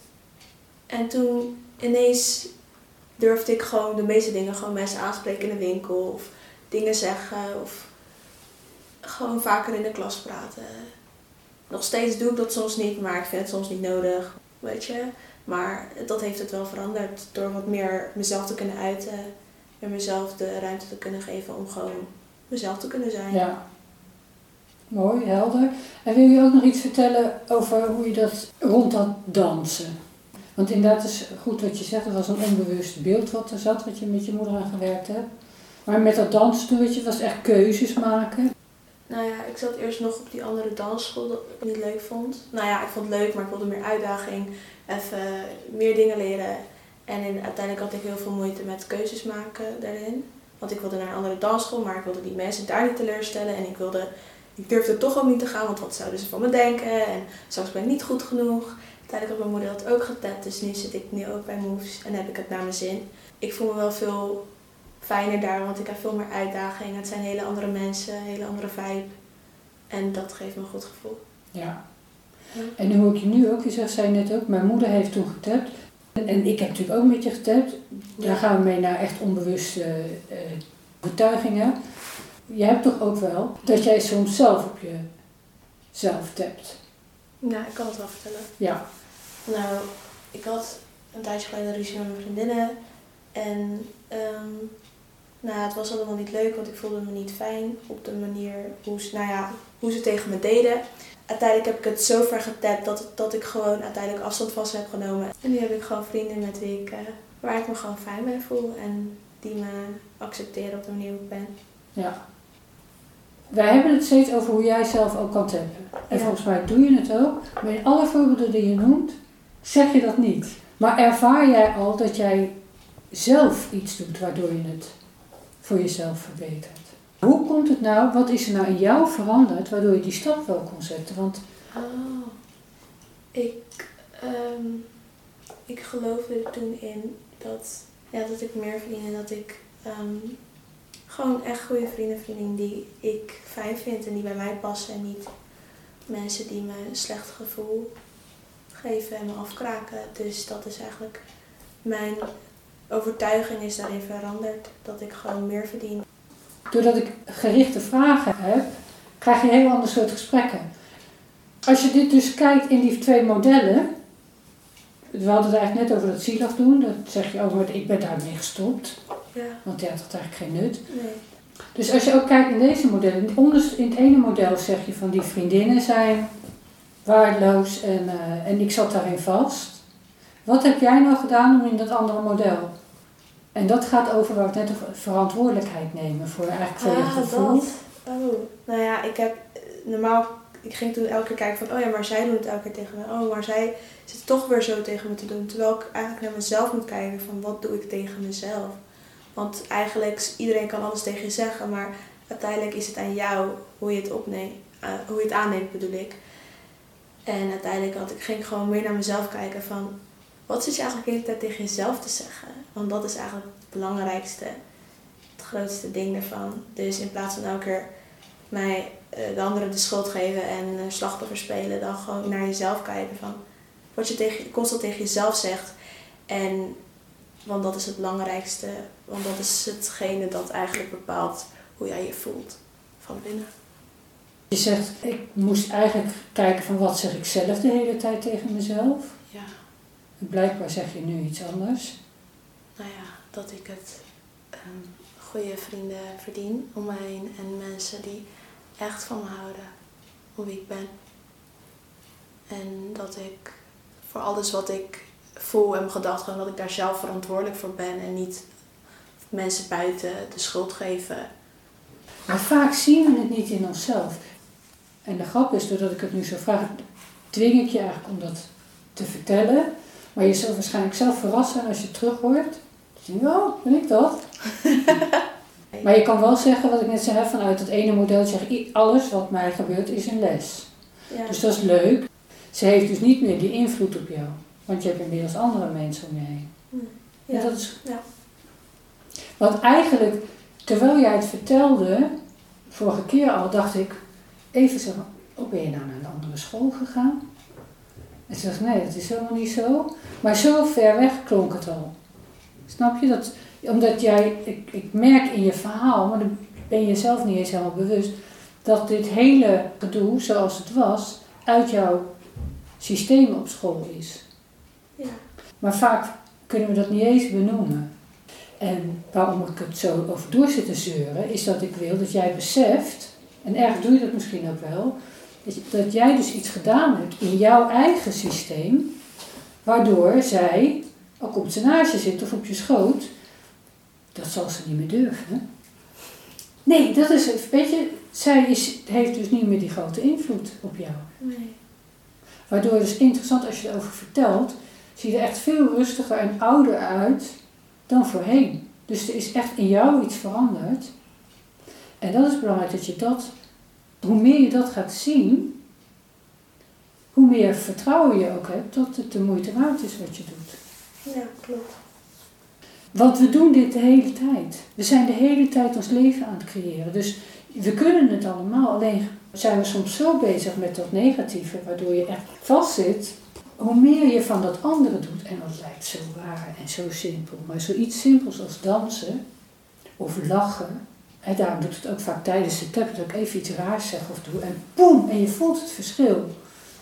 [SPEAKER 2] En toen ineens durfde ik gewoon de meeste dingen, gewoon mensen aanspreken in de winkel of dingen zeggen of gewoon vaker in de klas praten. Nog steeds doe ik dat soms niet, maar ik vind het soms niet nodig, weet je. Maar dat heeft het wel veranderd door wat meer mezelf te kunnen uiten en mezelf de ruimte te kunnen geven om gewoon mezelf te kunnen zijn.
[SPEAKER 1] Ja. Mooi, helder. En wil je ook nog iets vertellen over hoe je dat rond dat dansen? Want inderdaad is goed wat je zegt, het was een onbewust beeld wat er zat, wat je met je moeder aan gewerkt hebt. Maar met dat danstoertje was echt keuzes maken.
[SPEAKER 2] Nou ja, ik zat eerst nog op die andere dansschool dat ik niet leuk vond. Nou ja, ik vond het leuk, maar ik wilde meer uitdaging, even meer dingen leren. En in, uiteindelijk had ik heel veel moeite met keuzes maken daarin. Want ik wilde naar een andere dansschool, maar ik wilde die mensen daar niet teleurstellen. En ik, wilde, ik durfde toch ook niet te gaan, want wat zouden ze van me denken? En straks ben ik niet goed genoeg. Uiteindelijk had mijn moeder dat ook getapt, dus nu zit ik nu ook bij Moves en heb ik het naar mijn zin. Ik voel me wel veel fijner daar, want ik heb veel meer uitdaging. Het zijn hele andere mensen, een hele andere vibe. En dat geeft me een goed gevoel.
[SPEAKER 1] Ja. En hoe ik je nu ook, je zegt, zei net ook, mijn moeder heeft toen getapt. En ik heb natuurlijk ook met je getapt. Daar gaan we mee naar echt onbewuste uh, betuigingen. Je hebt toch ook wel dat jij soms zelf op jezelf tapt?
[SPEAKER 2] Nou, ik kan het wel vertellen.
[SPEAKER 1] Ja.
[SPEAKER 2] Nou, ik had een tijdje geleden ruzie met mijn vriendinnen. En um, nou, het was allemaal niet leuk, want ik voelde me niet fijn op de manier hoe ze, nou ja, hoe ze tegen me deden. Uiteindelijk heb ik het zo ver getapt dat, dat ik gewoon uiteindelijk afstand vast heb genomen. En nu heb ik gewoon vrienden met wie ik, uh, waar ik me gewoon fijn bij voel en die me accepteren op de manier hoe ik ben.
[SPEAKER 1] Ja. Wij hebben het steeds over hoe jij zelf ook kan tappen. En
[SPEAKER 2] Ja.
[SPEAKER 1] volgens mij doe je het ook. Maar in alle voorbeelden die je noemt, zeg je dat niet. Maar ervaar jij al dat jij zelf iets doet waardoor je het voor jezelf verbetert? Hoe komt het nou, wat is er nou in jou veranderd waardoor je die stap wel kon zetten? Want
[SPEAKER 2] Oh, ik, ehm, ik geloofde er toen in dat, ja, dat ik meer verdien en dat ik ehm, gewoon echt goede vrienden verdien die ik fijn vind en die bij mij passen en niet mensen die me een slecht gevoel geven en me afkraken. Dus dat is eigenlijk mijn overtuiging is daarin veranderd. Dat ik gewoon meer verdien.
[SPEAKER 1] doordat ik gerichte vragen heb, krijg je een heel ander soort gesprekken. Als je dit dus kijkt in die twee modellen, we hadden het eigenlijk net over dat zielig doen, dat zeg je ook, maar ik ben daarmee gestopt,
[SPEAKER 2] Ja,
[SPEAKER 1] want ja, dat had eigenlijk geen nut.
[SPEAKER 2] nee.
[SPEAKER 1] Dus als je ook kijkt in deze modellen, in het ene model zeg je van die vriendinnen zijn waardeloos en, eh, en ik zat daarin vast. Wat heb jij nou gedaan om in dat andere model? En dat gaat over het net over verantwoordelijkheid nemen voor eigenlijk voor je
[SPEAKER 2] Ah,
[SPEAKER 1] gevoel.
[SPEAKER 2] dat. Oh, nou ja, ik heb eh, normaal, ik ging toen elke keer kijken van, oh ja, maar zij doen het elke keer tegen me. Oh, maar zij zit toch weer zo tegen me te doen. Terwijl ik eigenlijk naar mezelf moet kijken van, wat doe ik tegen mezelf? Want eigenlijk, iedereen kan alles tegen je zeggen, maar uiteindelijk is het aan jou hoe je het opneemt, eh, hoe je het aanneemt bedoel ik. En uiteindelijk had ik, ging ik gewoon meer naar mezelf kijken van, wat zit je eigenlijk de hele tijd tegen jezelf te zeggen? Want dat is eigenlijk het belangrijkste het grootste ding ervan. Dus in plaats van elke keer mij eh, de anderen de schuld geven en eh, slachtoffer spelen, dan gewoon naar jezelf kijken van wat je tegen, constant tegen jezelf zegt. En want dat is het belangrijkste, want dat is hetgene dat eigenlijk bepaalt hoe jij je voelt van binnen.
[SPEAKER 1] Je zegt, ik moest eigenlijk kijken van wat zeg ik zelf de hele tijd tegen mezelf.
[SPEAKER 2] Ja,
[SPEAKER 1] blijkbaar zeg je nu iets anders.
[SPEAKER 2] nou ja, dat ik het ehm, goede vrienden verdien om mij heen en mensen die echt van me houden, om wie ik ben. En dat ik voor alles wat ik voel en mijn gedachten, dat ik daar zelf verantwoordelijk voor ben en niet mensen buiten de schuld geven.
[SPEAKER 1] Maar vaak zien we het niet in onszelf. En de grap is, doordat ik het nu zo vraag, dwing ik je eigenlijk om dat te vertellen. Maar je zult waarschijnlijk zelf verrast zijn als je terug hoort. Dan denk je, oh, ben ik dat? Maar je kan wel zeggen, wat ik net zei, vanuit het ene model zeg ik, alles wat mij gebeurt is een les.
[SPEAKER 2] Ja.
[SPEAKER 1] Dus dat is leuk. Ze heeft dus niet meer die invloed op jou. Want je hebt inmiddels andere mensen om je heen.
[SPEAKER 2] ja.
[SPEAKER 1] En dat is...
[SPEAKER 2] Ja.
[SPEAKER 1] Want eigenlijk, terwijl jij het vertelde, vorige keer al, dacht ik even zo oh ben je nou naar een andere school gegaan? En ze dacht, nee, dat is helemaal niet zo. Maar zo ver weg klonk het al. Snap je? Dat, omdat jij, ik, ik merk in je verhaal, maar dan ben je zelf niet eens helemaal bewust, dat dit hele gedoe, zoals het was, uit jouw systeem op school is.
[SPEAKER 2] Ja.
[SPEAKER 1] Maar vaak kunnen we dat niet eens benoemen. En waarom ik het zo over door zit te zeuren, is dat ik wil dat jij beseft, en erg doe je dat misschien ook wel, dat, je- jij dus iets gedaan hebt in jouw eigen systeem, waardoor zij ook op zijn naastje zit of op je schoot. Dat zal ze niet meer durven. Nee, dat is, weet je, zij is, heeft dus niet meer die grote invloed op jou.
[SPEAKER 2] Nee.
[SPEAKER 1] Waardoor het dus interessant als je erover vertelt, zie je er echt veel rustiger en ouder uit dan voorheen. Dus er is echt in jou iets veranderd. En dat is belangrijk dat je dat, hoe meer je dat gaat zien, hoe meer vertrouwen je ook hebt dat het de moeite waard is wat je doet.
[SPEAKER 2] Ja, klopt.
[SPEAKER 1] Want we doen dit de hele tijd. We zijn de hele tijd ons leven aan het creëren. Dus we kunnen het allemaal. Alleen zijn we soms zo bezig met dat negatieve, waardoor je echt vastzit. Hoe meer je van dat andere doet, en dat lijkt zo waar en zo simpel, maar zoiets simpels als dansen of lachen. En daarom doet het ook vaak tijdens de tap, dat ik even iets raars zeg of doe. En boem, en je voelt het verschil.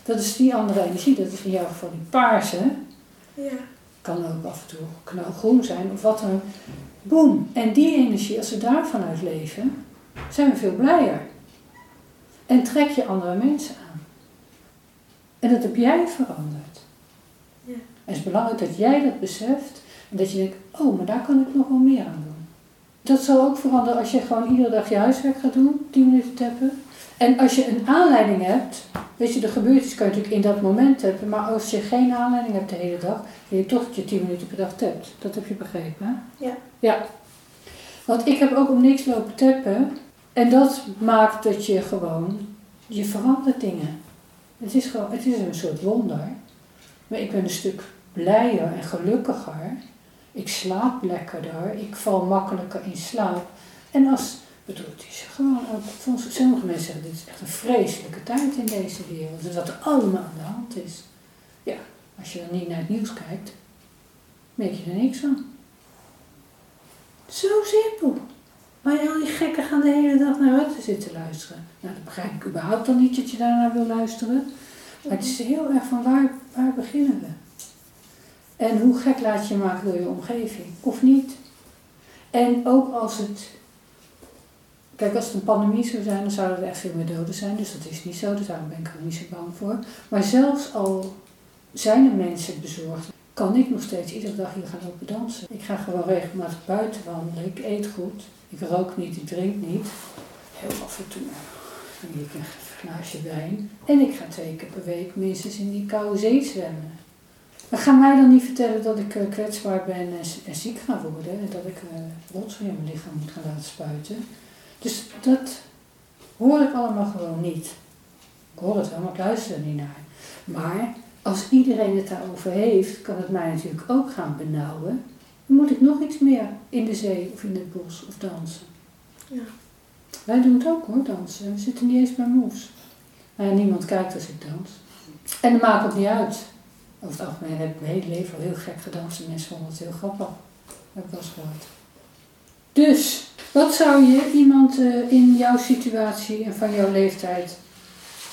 [SPEAKER 1] Dat is die andere energie, dat is in jouw geval die paarse
[SPEAKER 2] Ja.
[SPEAKER 1] kan ook af en toe knalgroen zijn of wat dan. Boom. En die energie, als we daarvan uit leven, zijn we veel blijer. En trek je andere mensen aan. En dat heb jij veranderd.
[SPEAKER 2] Ja.
[SPEAKER 1] En het is belangrijk dat jij dat beseft en dat je denkt, oh, maar daar kan ik nog wel meer aan doen. Dat zal ook veranderen als je gewoon iedere dag je huiswerk gaat doen, 10 minuten tappen. En als je een aanleiding hebt, weet je, er gebeurt iets, kan je natuurlijk in dat moment tappen, maar als je geen aanleiding hebt de hele dag, wil je toch dat je 10 minuten per dag tapt. Dat heb je begrepen, hè?
[SPEAKER 2] Ja.
[SPEAKER 1] Ja. Want ik heb ook om niks lopen tappen en dat maakt dat je gewoon, je verandert dingen. Het is gewoon, het is een soort wonder. Maar ik ben een stuk blijer en gelukkiger. Ik slaap lekkerder. Ik val makkelijker in slaap. En als, bedoel, het gewoon volgens sommige mensen zeggen, dit is echt een vreselijke tijd in deze wereld. Dus wat er allemaal aan de hand is. Ja, als je dan niet naar het nieuws kijkt, merk je er niks van. Zo simpel. Maar al die gekken gaan de hele dag naar Rutte zitten luisteren. Nou, dat begrijp ik überhaupt dan niet dat je daarnaar wil luisteren. Maar het is heel erg van waar, waar beginnen we? En hoe gek laat je maken door je omgeving? Of niet? En ook als het. Kijk, als het een pandemie zou zijn, dan zouden er echt veel meer doden zijn. Dus dat is niet zo, dus daarom ben ik er niet zo bang voor. Maar zelfs al zijn er mensen bezorgd, kan ik nog steeds iedere dag hier gaan lopen dansen. Ik ga gewoon regelmatig buiten wandelen. Ik eet goed. Ik rook niet, ik drink niet. Heel af en toe. Drink ik een glaasje wijn. En ik ga twee keer per week minstens in die koude zee zwemmen. Maar ga mij dan niet vertellen dat ik eh, kwetsbaar ben en, ziek ga worden. En dat ik uh, rotzooi in mijn lichaam moet gaan laten spuiten. Dus dat hoor ik allemaal gewoon niet. Ik hoor het wel, maar ik luister er niet naar. Maar als iedereen het daarover heeft, kan het mij natuurlijk ook gaan benauwen. Dan moet ik nog iets meer in de zee of in het bos of dansen.
[SPEAKER 2] Ja.
[SPEAKER 1] Wij doen het ook hoor, dansen. We zitten niet eens bij moves. Nou, niemand kijkt als ik dans. En dat maakt ook niet uit. Over het algemeen heb ik mijn hele leven al heel gek gedanst en mensen vonden het heel grappig. Heb ik wel eens gehoord. Dus, wat zou je iemand uh, in jouw situatie en van jouw leeftijd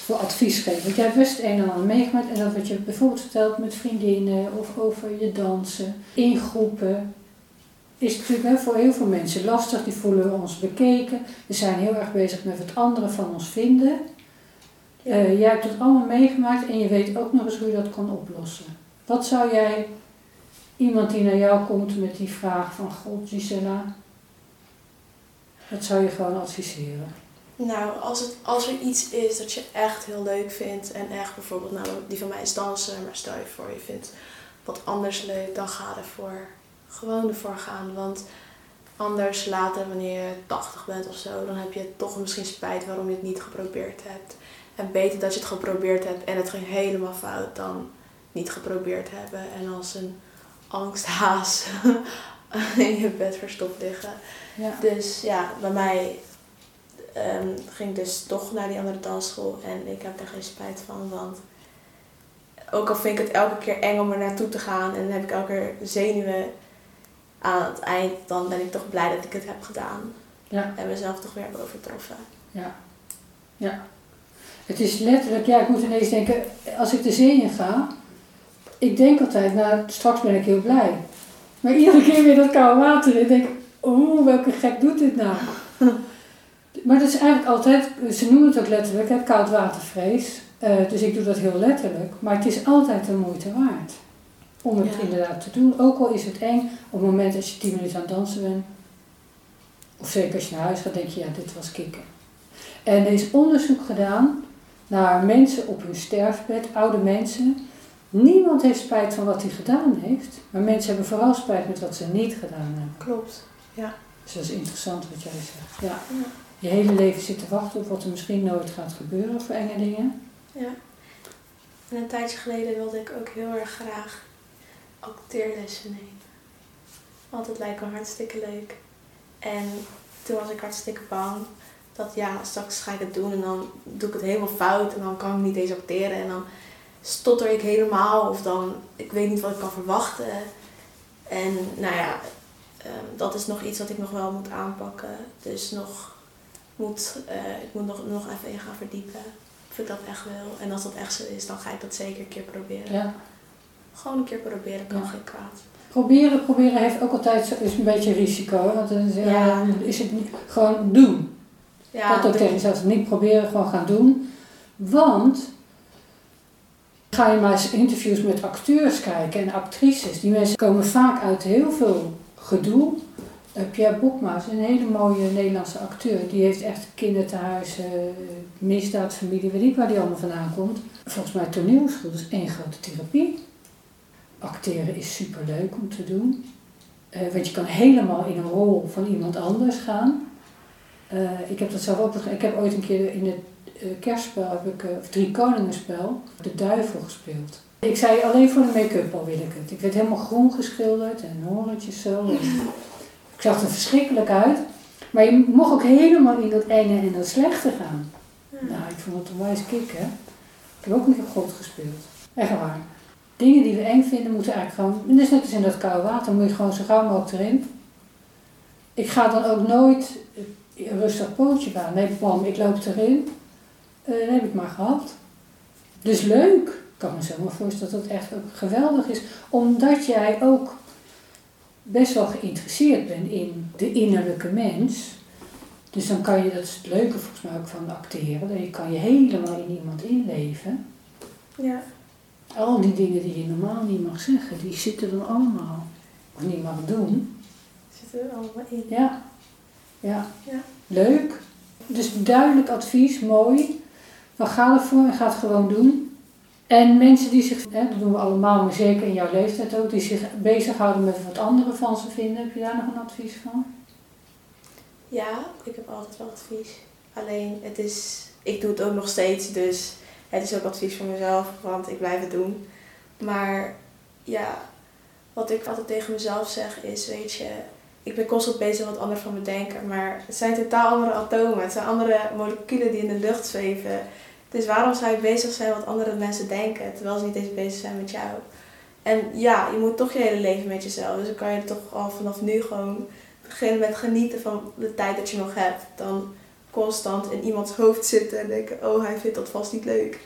[SPEAKER 1] voor advies geven? Want jij hebt best een en ander meegemaakt en dat wat je bijvoorbeeld vertelt met vriendinnen of over je dansen in groepen. Is natuurlijk voor heel veel mensen lastig, die voelen ons bekeken. We zijn heel erg bezig met wat anderen van ons vinden. Uh, jij hebt het allemaal meegemaakt en je weet ook nog eens hoe je dat kan oplossen. Wat zou jij, iemand die naar jou komt met die vraag van God, Gisela, wat zou je gewoon adviseren?
[SPEAKER 2] Nou, als, het, als er iets is dat je echt heel leuk vindt en echt bijvoorbeeld, nou die van mij is dansen, maar stel je voor je vindt wat anders leuk, dan ga ervoor. Gewoon ervoor gaan. Want anders later, wanneer je 80 bent of zo, dan heb je toch misschien spijt waarom je het niet geprobeerd hebt. En beter dat je het geprobeerd hebt en het ging helemaal fout dan niet geprobeerd hebben en als een angsthaas in je bed verstopt liggen.
[SPEAKER 1] Ja.
[SPEAKER 2] Dus ja, bij mij ehm, ging ik dus toch naar die andere dansschool en ik heb er geen spijt van, want ook al vind ik het elke keer eng om er naartoe te gaan en dan heb ik elke keer zenuwen aan het eind, dan ben ik toch blij dat ik het heb gedaan.
[SPEAKER 1] Ja.
[SPEAKER 2] En mezelf toch weer heb overtroffen.
[SPEAKER 1] Ja. Ja. Het is letterlijk, ja, ik moet ineens denken, als ik de zee in ga, ik denk altijd, nou, straks ben ik heel blij. Maar iedere keer weer dat koude water in, denk ik, oeh, welke gek doet dit nou? Maar dat is eigenlijk altijd, ze noemen het ook letterlijk, het koudwatervrees. Uh, dus ik doe dat heel letterlijk. Maar het is altijd de moeite waard om het
[SPEAKER 2] Ja.
[SPEAKER 1] inderdaad te doen. Ook al is het eng, op het moment dat je tien minuten aan het dansen bent. Of zeker als je naar huis gaat, denk je, ja, dit was kicken. En er is onderzoek gedaan naar mensen op hun sterfbed, oude mensen. Niemand heeft spijt van wat hij gedaan heeft. Maar mensen hebben vooral spijt met wat ze niet gedaan hebben.
[SPEAKER 2] Klopt.
[SPEAKER 1] Dus dat is interessant wat jij zegt. Ja.
[SPEAKER 2] Ja.
[SPEAKER 1] Je hele leven zit te wachten op wat er misschien nooit gaat gebeuren voor enge dingen.
[SPEAKER 2] Ja. En een tijdje geleden wilde ik ook heel erg graag acteerlessen nemen. Want het lijkt me hartstikke leuk. En toen was ik hartstikke bang dat ja, straks ga ik het doen en dan doe ik het helemaal fout en dan kan ik niet eens acteren en dan stotter ik helemaal of dan ik weet niet wat ik kan verwachten. En nou ja, ehm, dat is nog iets wat ik nog wel moet aanpakken. Dus nog moet, eh, ik moet nog, nog even in gaan verdiepen of ik dat echt wil. En als dat echt zo is, dan ga ik dat zeker een keer proberen.
[SPEAKER 1] Ja.
[SPEAKER 2] Gewoon een keer proberen kan
[SPEAKER 1] Ja.
[SPEAKER 2] geen kwaad.
[SPEAKER 1] Proberen, proberen heeft ook altijd zo- is een beetje risico. Want dan is, ja,
[SPEAKER 2] Ja.
[SPEAKER 1] is het niet, gewoon doen.
[SPEAKER 2] Ja,
[SPEAKER 1] dat ook tegen jezelf. Niet proberen, gewoon gaan doen. Want ga je maar eens interviews met acteurs kijken en actrices. Die mensen komen vaak uit heel veel gedoe. Pierre Bokma is een hele mooie Nederlandse acteur. Die heeft echt kinderthuis, eh misdaadfamilie, weet ik waar die allemaal vandaan komt. Volgens mij toneelschool is één grote therapie. Acteren is superleuk om te doen. Eh, want je kan helemaal in een rol van iemand anders gaan. Eh, ik heb dat zelf ook Ik heb ooit een keer in het eh, kerstspel, heb ik, eh, of drie koningenspel, de duivel gespeeld. Ik zei alleen voor de make-up al wil ik het. Ik werd helemaal groen geschilderd en horentjes zo. En ik zag er verschrikkelijk uit. Maar je mocht ook helemaal in dat enge en dat slechte gaan. Nou, ik vond het onwijs kick, hè. Ik heb ook niet op God gespeeld. Echt waar. Dingen die we eng vinden, moeten eigenlijk gewoon... Net net als in dat koude water, moet je gewoon zo gauw mogelijk erin. Ik ga dan ook nooit een rustig pootje baan. Nee, bam, ik loop erin. Eh, dat heb ik maar gehad. Dus leuk. Ik kan me zo maar voorstellen dat het echt ook geweldig is. Omdat jij ook best wel geïnteresseerd bent in de innerlijke mens. Dus dan kan je, dat is het leuke volgens mij ook van acteren, dat je kan je helemaal in iemand inleven.
[SPEAKER 2] ja.
[SPEAKER 1] Al die dingen die je normaal niet mag zeggen, die zitten dan allemaal. Of niet mag doen.
[SPEAKER 2] Zitten er allemaal in.
[SPEAKER 1] Ja. Ja.
[SPEAKER 2] Ja.
[SPEAKER 1] Leuk. Dus duidelijk advies, mooi. Maar ga ervoor en ga het gewoon doen. En mensen die zich, hè, dat doen we allemaal, maar zeker in jouw leeftijd ook, die zich bezighouden met wat anderen van ze vinden, heb je daar nog een advies van?
[SPEAKER 2] Ja, ik heb altijd wel advies. Alleen, het is, ik doe het ook nog steeds, dus het is ook advies voor mezelf, want ik blijf het doen. Maar ja, wat ik altijd tegen mezelf zeg is, weet je, ik ben constant bezig wat anderen van me denken, maar het zijn totaal andere atomen, het zijn andere moleculen die in de lucht zweven. Dus waarom zou je bezig zijn wat andere mensen denken, terwijl ze niet eens bezig zijn met jou? En ja, je moet toch je hele leven met jezelf, dus dan kan je toch al vanaf nu gewoon beginnen met genieten van de tijd dat je nog hebt. Dan constant in iemands hoofd zitten en denken, oh hij vindt dat vast niet leuk.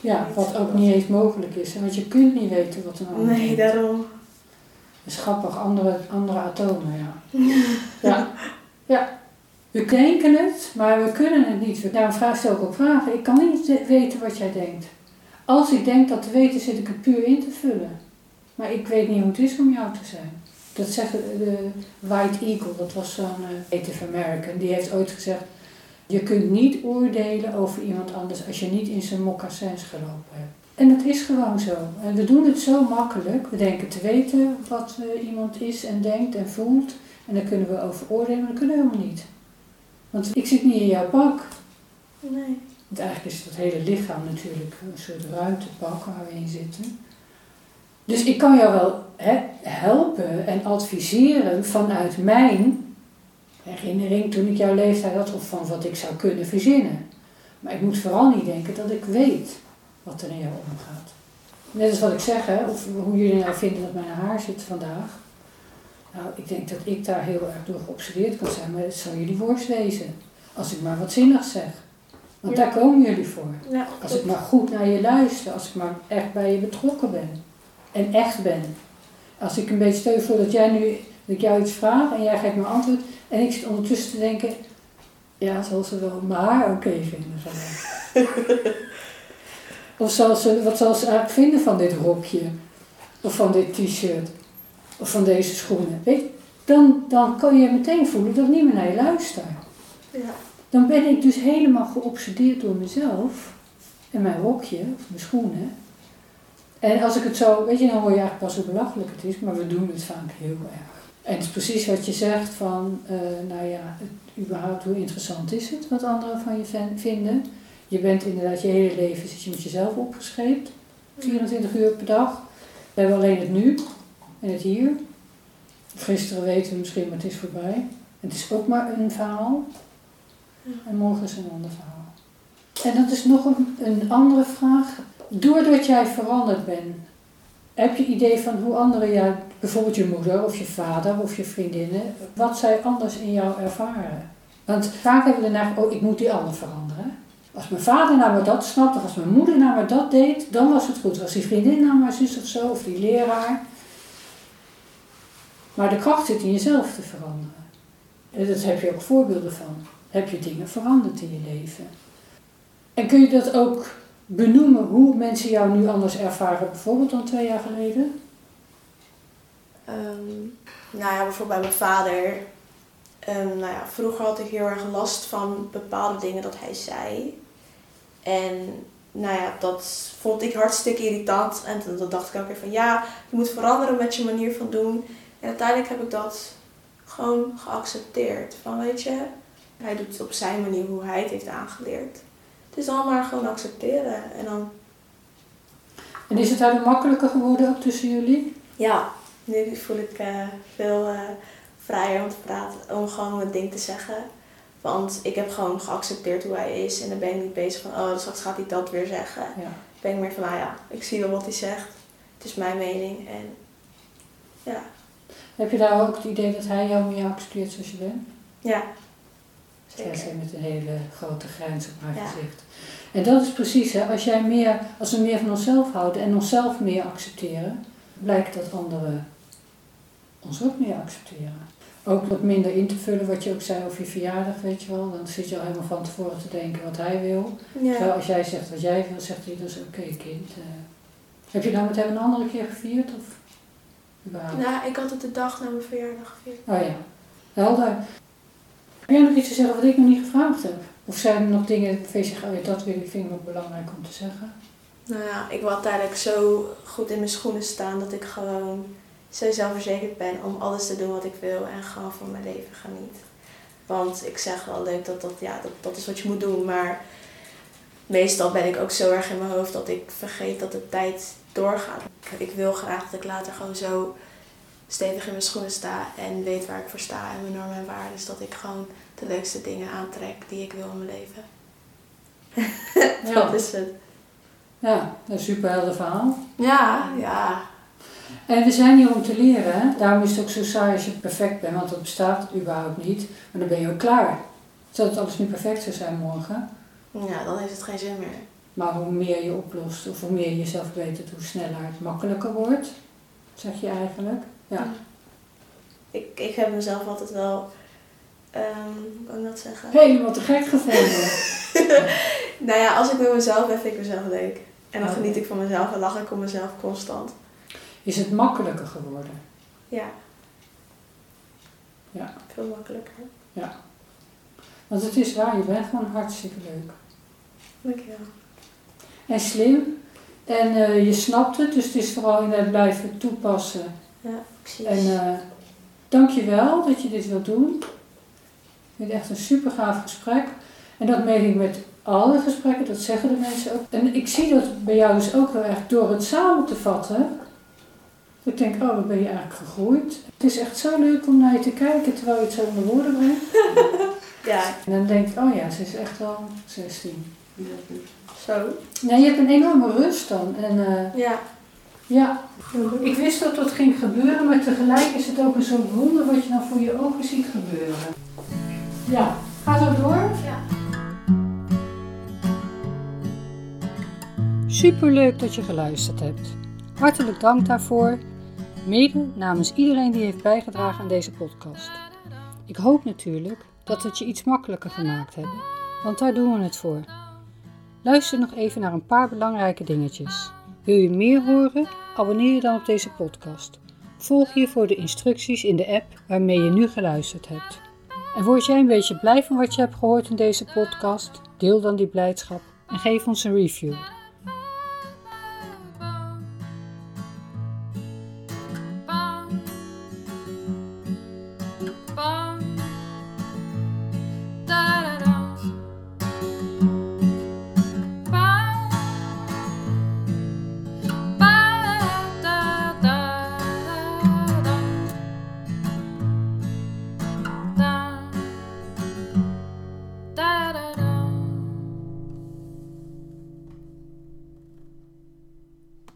[SPEAKER 1] Ja, wat ook niet eens mogelijk is. hè, Want je kunt niet weten wat een ander
[SPEAKER 2] Nee, daarom.
[SPEAKER 1] Dat is grappig, andere, andere atomen, ja. ja. Ja. We denken het, maar we kunnen het niet. Daarom vraag ik ook vragen. Ik kan niet weten wat jij denkt. Als ik denk dat te weten, zit ik er puur in te vullen. Maar ik weet niet hoe het is om jou te zijn. Dat zegt de White Eagle, dat was zo'n eh, Native American, die heeft ooit gezegd: Je kunt niet oordelen over iemand anders als je niet in zijn moccasins gelopen hebt. En dat is gewoon zo. En we doen het zo makkelijk. We denken te weten wat uh, iemand is en denkt en voelt. En dan kunnen we over oordelen, maar dat kunnen we helemaal niet. Want ik zit niet in jouw pak.
[SPEAKER 2] Nee.
[SPEAKER 1] Want eigenlijk is het hele lichaam natuurlijk een soort ruimtepak waar we in zitten. Dus ik kan jou wel hè, helpen en adviseren vanuit mijn herinnering toen ik jouw leeftijd had of van wat ik zou kunnen verzinnen. Maar ik moet vooral niet denken dat ik weet wat er in jou omgaat. Net als wat ik zeg, hè, of hoe jullie nou vinden dat mijn haar zit vandaag. Nou, ik denk dat ik daar heel erg door geobsedeerd kan zijn, maar het zal jullie worst wezen. Als ik maar wat zinnigs zeg. Want daar komen jullie voor.
[SPEAKER 2] Ja,
[SPEAKER 1] Als ik maar goed naar je luister, als ik maar echt bij je betrokken ben. En echt ben. Als ik een beetje stel je voor dat jij nu, dat ik jou iets vraag en jij geeft me antwoord. En ik zit ondertussen te denken, ja, zal ze wel mijn haar oké vinden vandaag. of zal ze, wat zal ze eigenlijk vinden van dit rokje? Of van dit t-shirt? Of van deze schoenen? Weet je, dan, dan kan je meteen voelen dat ik niet meer naar je luister.
[SPEAKER 2] Ja.
[SPEAKER 1] Dan ben ik dus helemaal geobsedeerd door mezelf. En mijn rokje, of mijn schoenen. En als ik het zo, weet je, dan hoor je eigenlijk pas hoe belachelijk het is, maar we doen het vaak heel erg. En het is precies wat je zegt van, uh, nou ja, het, überhaupt hoe interessant is het wat anderen van je vinden. Je bent inderdaad je hele leven zit je met jezelf opgescheept, 24 uur per dag. We hebben alleen het nu en het hier. Gisteren weten we misschien, maar het is voorbij. Het is ook maar een verhaal. En morgen is een ander verhaal. En dat is nog een, een andere vraag. Doordat jij veranderd bent, heb je idee van hoe anderen jou, bijvoorbeeld je moeder of je vader of je vriendinnen, wat zij anders in jou ervaren? Want vaak hebben we de oh ik moet die ander veranderen. Als mijn vader nou maar dat snapte, of als mijn moeder nou maar dat deed, dan was het goed. Als die vriendin nou maar zus of zo, of die leraar. Maar de kracht zit in jezelf te veranderen. En heb je ook voorbeelden van. Heb je dingen veranderd in je leven. En kun je dat ook benoemen hoe mensen jou nu anders ervaren, bijvoorbeeld dan twee jaar geleden?
[SPEAKER 2] Um, nou ja, bijvoorbeeld bij mijn vader. Um, nou ja, vroeger had ik heel erg last van bepaalde dingen dat hij zei. En nou ja, dat vond ik hartstikke irritant. En toen dacht ik ook weer van ja, je moet veranderen met je manier van doen. En uiteindelijk heb ik dat gewoon geaccepteerd. Van weet je, hij doet het op zijn manier hoe hij het heeft aangeleerd. Het is allemaal gewoon accepteren. En dan...
[SPEAKER 1] En is het daardoor makkelijker geworden ook tussen jullie?
[SPEAKER 2] Ja, nu voel ik uh, veel uh, vrijer om te praten, om gewoon een ding te zeggen. Want ik heb gewoon geaccepteerd hoe hij is en dan ben ik niet bezig van, oh straks gaat hij dat weer zeggen.
[SPEAKER 1] Ja.
[SPEAKER 2] Ben ik meer van, nou ja, ik zie wel wat hij zegt. Het is mijn mening en ja.
[SPEAKER 1] Heb je daar ook het idee dat hij jou meer accepteert zoals je bent?
[SPEAKER 2] Ja.
[SPEAKER 1] Zeker. Met een hele grote grijns op haar gezicht. En dat is precies, hè, als, jij meer, als we meer van onszelf houden en onszelf meer accepteren, blijkt dat anderen ons ook meer accepteren. Ook wat minder in te vullen, wat je ook zei over je verjaardag, weet je wel. Dan zit je al helemaal van tevoren te denken wat hij wil.
[SPEAKER 2] Ja.
[SPEAKER 1] Terwijl als jij zegt wat jij wil, zegt hij, dat is oké kind. Uh, heb je nou met hem een andere keer gevierd? Of überhaupt?
[SPEAKER 2] Nou, ik had het de dag na mijn verjaardag gevierd.
[SPEAKER 1] Oh ja, helder. Heb jij nog iets te zeggen wat ik nog niet gevraagd heb? Of zijn er nog dingen waarvan je zegt, oh ja, dat wil ik, vind ik ook belangrijk om te zeggen?
[SPEAKER 2] Nou ja, ik wil uiteindelijk zo goed in mijn schoenen staan dat ik gewoon zo zelfverzekerd ben om alles te doen wat ik wil en gewoon van mijn leven geniet. Want ik zeg wel leuk dat dat, ja, dat, dat is wat je moet doen, maar meestal ben ik ook zo erg in mijn hoofd dat ik vergeet dat de tijd doorgaat. Ik wil graag dat ik later gewoon zo stevig in mijn schoenen sta en weet waar ik voor sta en mijn normen en waarden. Dus dat ik gewoon de leukste dingen aantrek die ik wil in mijn leven.
[SPEAKER 1] Ja.
[SPEAKER 2] dat is het.
[SPEAKER 1] Ja, een super helder verhaal.
[SPEAKER 2] Ja, ja.
[SPEAKER 1] En we zijn hier om te leren, daarom is het ook zo saai als je perfect bent, want dat bestaat überhaupt niet. Maar dan ben je ook klaar. Zou het alles nu perfect zou zijn morgen?
[SPEAKER 2] Ja, dan heeft het geen zin meer.
[SPEAKER 1] Maar hoe meer je oplost, of hoe meer je jezelf betert, hoe sneller het makkelijker wordt, zeg je eigenlijk. Ja.
[SPEAKER 2] Ik, ik heb mezelf altijd wel, um, hoe kan ik dat zeggen?
[SPEAKER 1] Helemaal te gek gevonden.
[SPEAKER 2] nou ja, als ik met mezelf ben, vind ik mezelf leuk. En dan
[SPEAKER 1] Oh.
[SPEAKER 2] geniet ik van mezelf en lach ik om mezelf constant.
[SPEAKER 1] Is het makkelijker geworden?
[SPEAKER 2] Ja.
[SPEAKER 1] Ja.
[SPEAKER 2] Veel makkelijker.
[SPEAKER 1] Want het is waar, je bent gewoon hartstikke leuk.
[SPEAKER 2] Dankjewel.
[SPEAKER 1] En slim. En eh, je snapt het, dus het is vooral in het blijven toepassen.
[SPEAKER 2] Ja, precies.
[SPEAKER 1] En uh, dank je wel dat je dit wilt doen. Ik vind het echt een super gaaf gesprek. En dat merk ik met alle gesprekken, dat zeggen de mensen ook. En ik zie dat bij jou dus ook heel erg door het samen te vatten. Ik denk, oh, wat ben je eigenlijk gegroeid. Het is echt zo leuk om naar je te kijken terwijl je het zo onder woorden brengt.
[SPEAKER 2] ja.
[SPEAKER 1] En dan denk ik, oh ja, ze is echt wel 16.
[SPEAKER 2] Zo.
[SPEAKER 1] Nee, je hebt een enorme rust dan. En, uh,
[SPEAKER 2] ja.
[SPEAKER 1] Ja, ik wist dat dat ging gebeuren, maar tegelijk is het ook een soort wonder wat je dan voor je ogen ziet gebeuren. Ja, ga zo door.
[SPEAKER 2] Ja.
[SPEAKER 1] Superleuk dat je geluisterd hebt. Hartelijk dank daarvoor, mede namens iedereen die heeft bijgedragen aan deze podcast. Ik hoop natuurlijk dat het je iets makkelijker gemaakt hebben, want daar doen we het voor. Luister nog even naar een paar belangrijke dingetjes. Wil je meer horen? Abonneer je dan op deze podcast. Volg hiervoor de instructies in de app waarmee je nu geluisterd hebt. En word jij een beetje blij van wat je hebt gehoord in deze podcast? Deel dan die blijdschap en geef ons een review.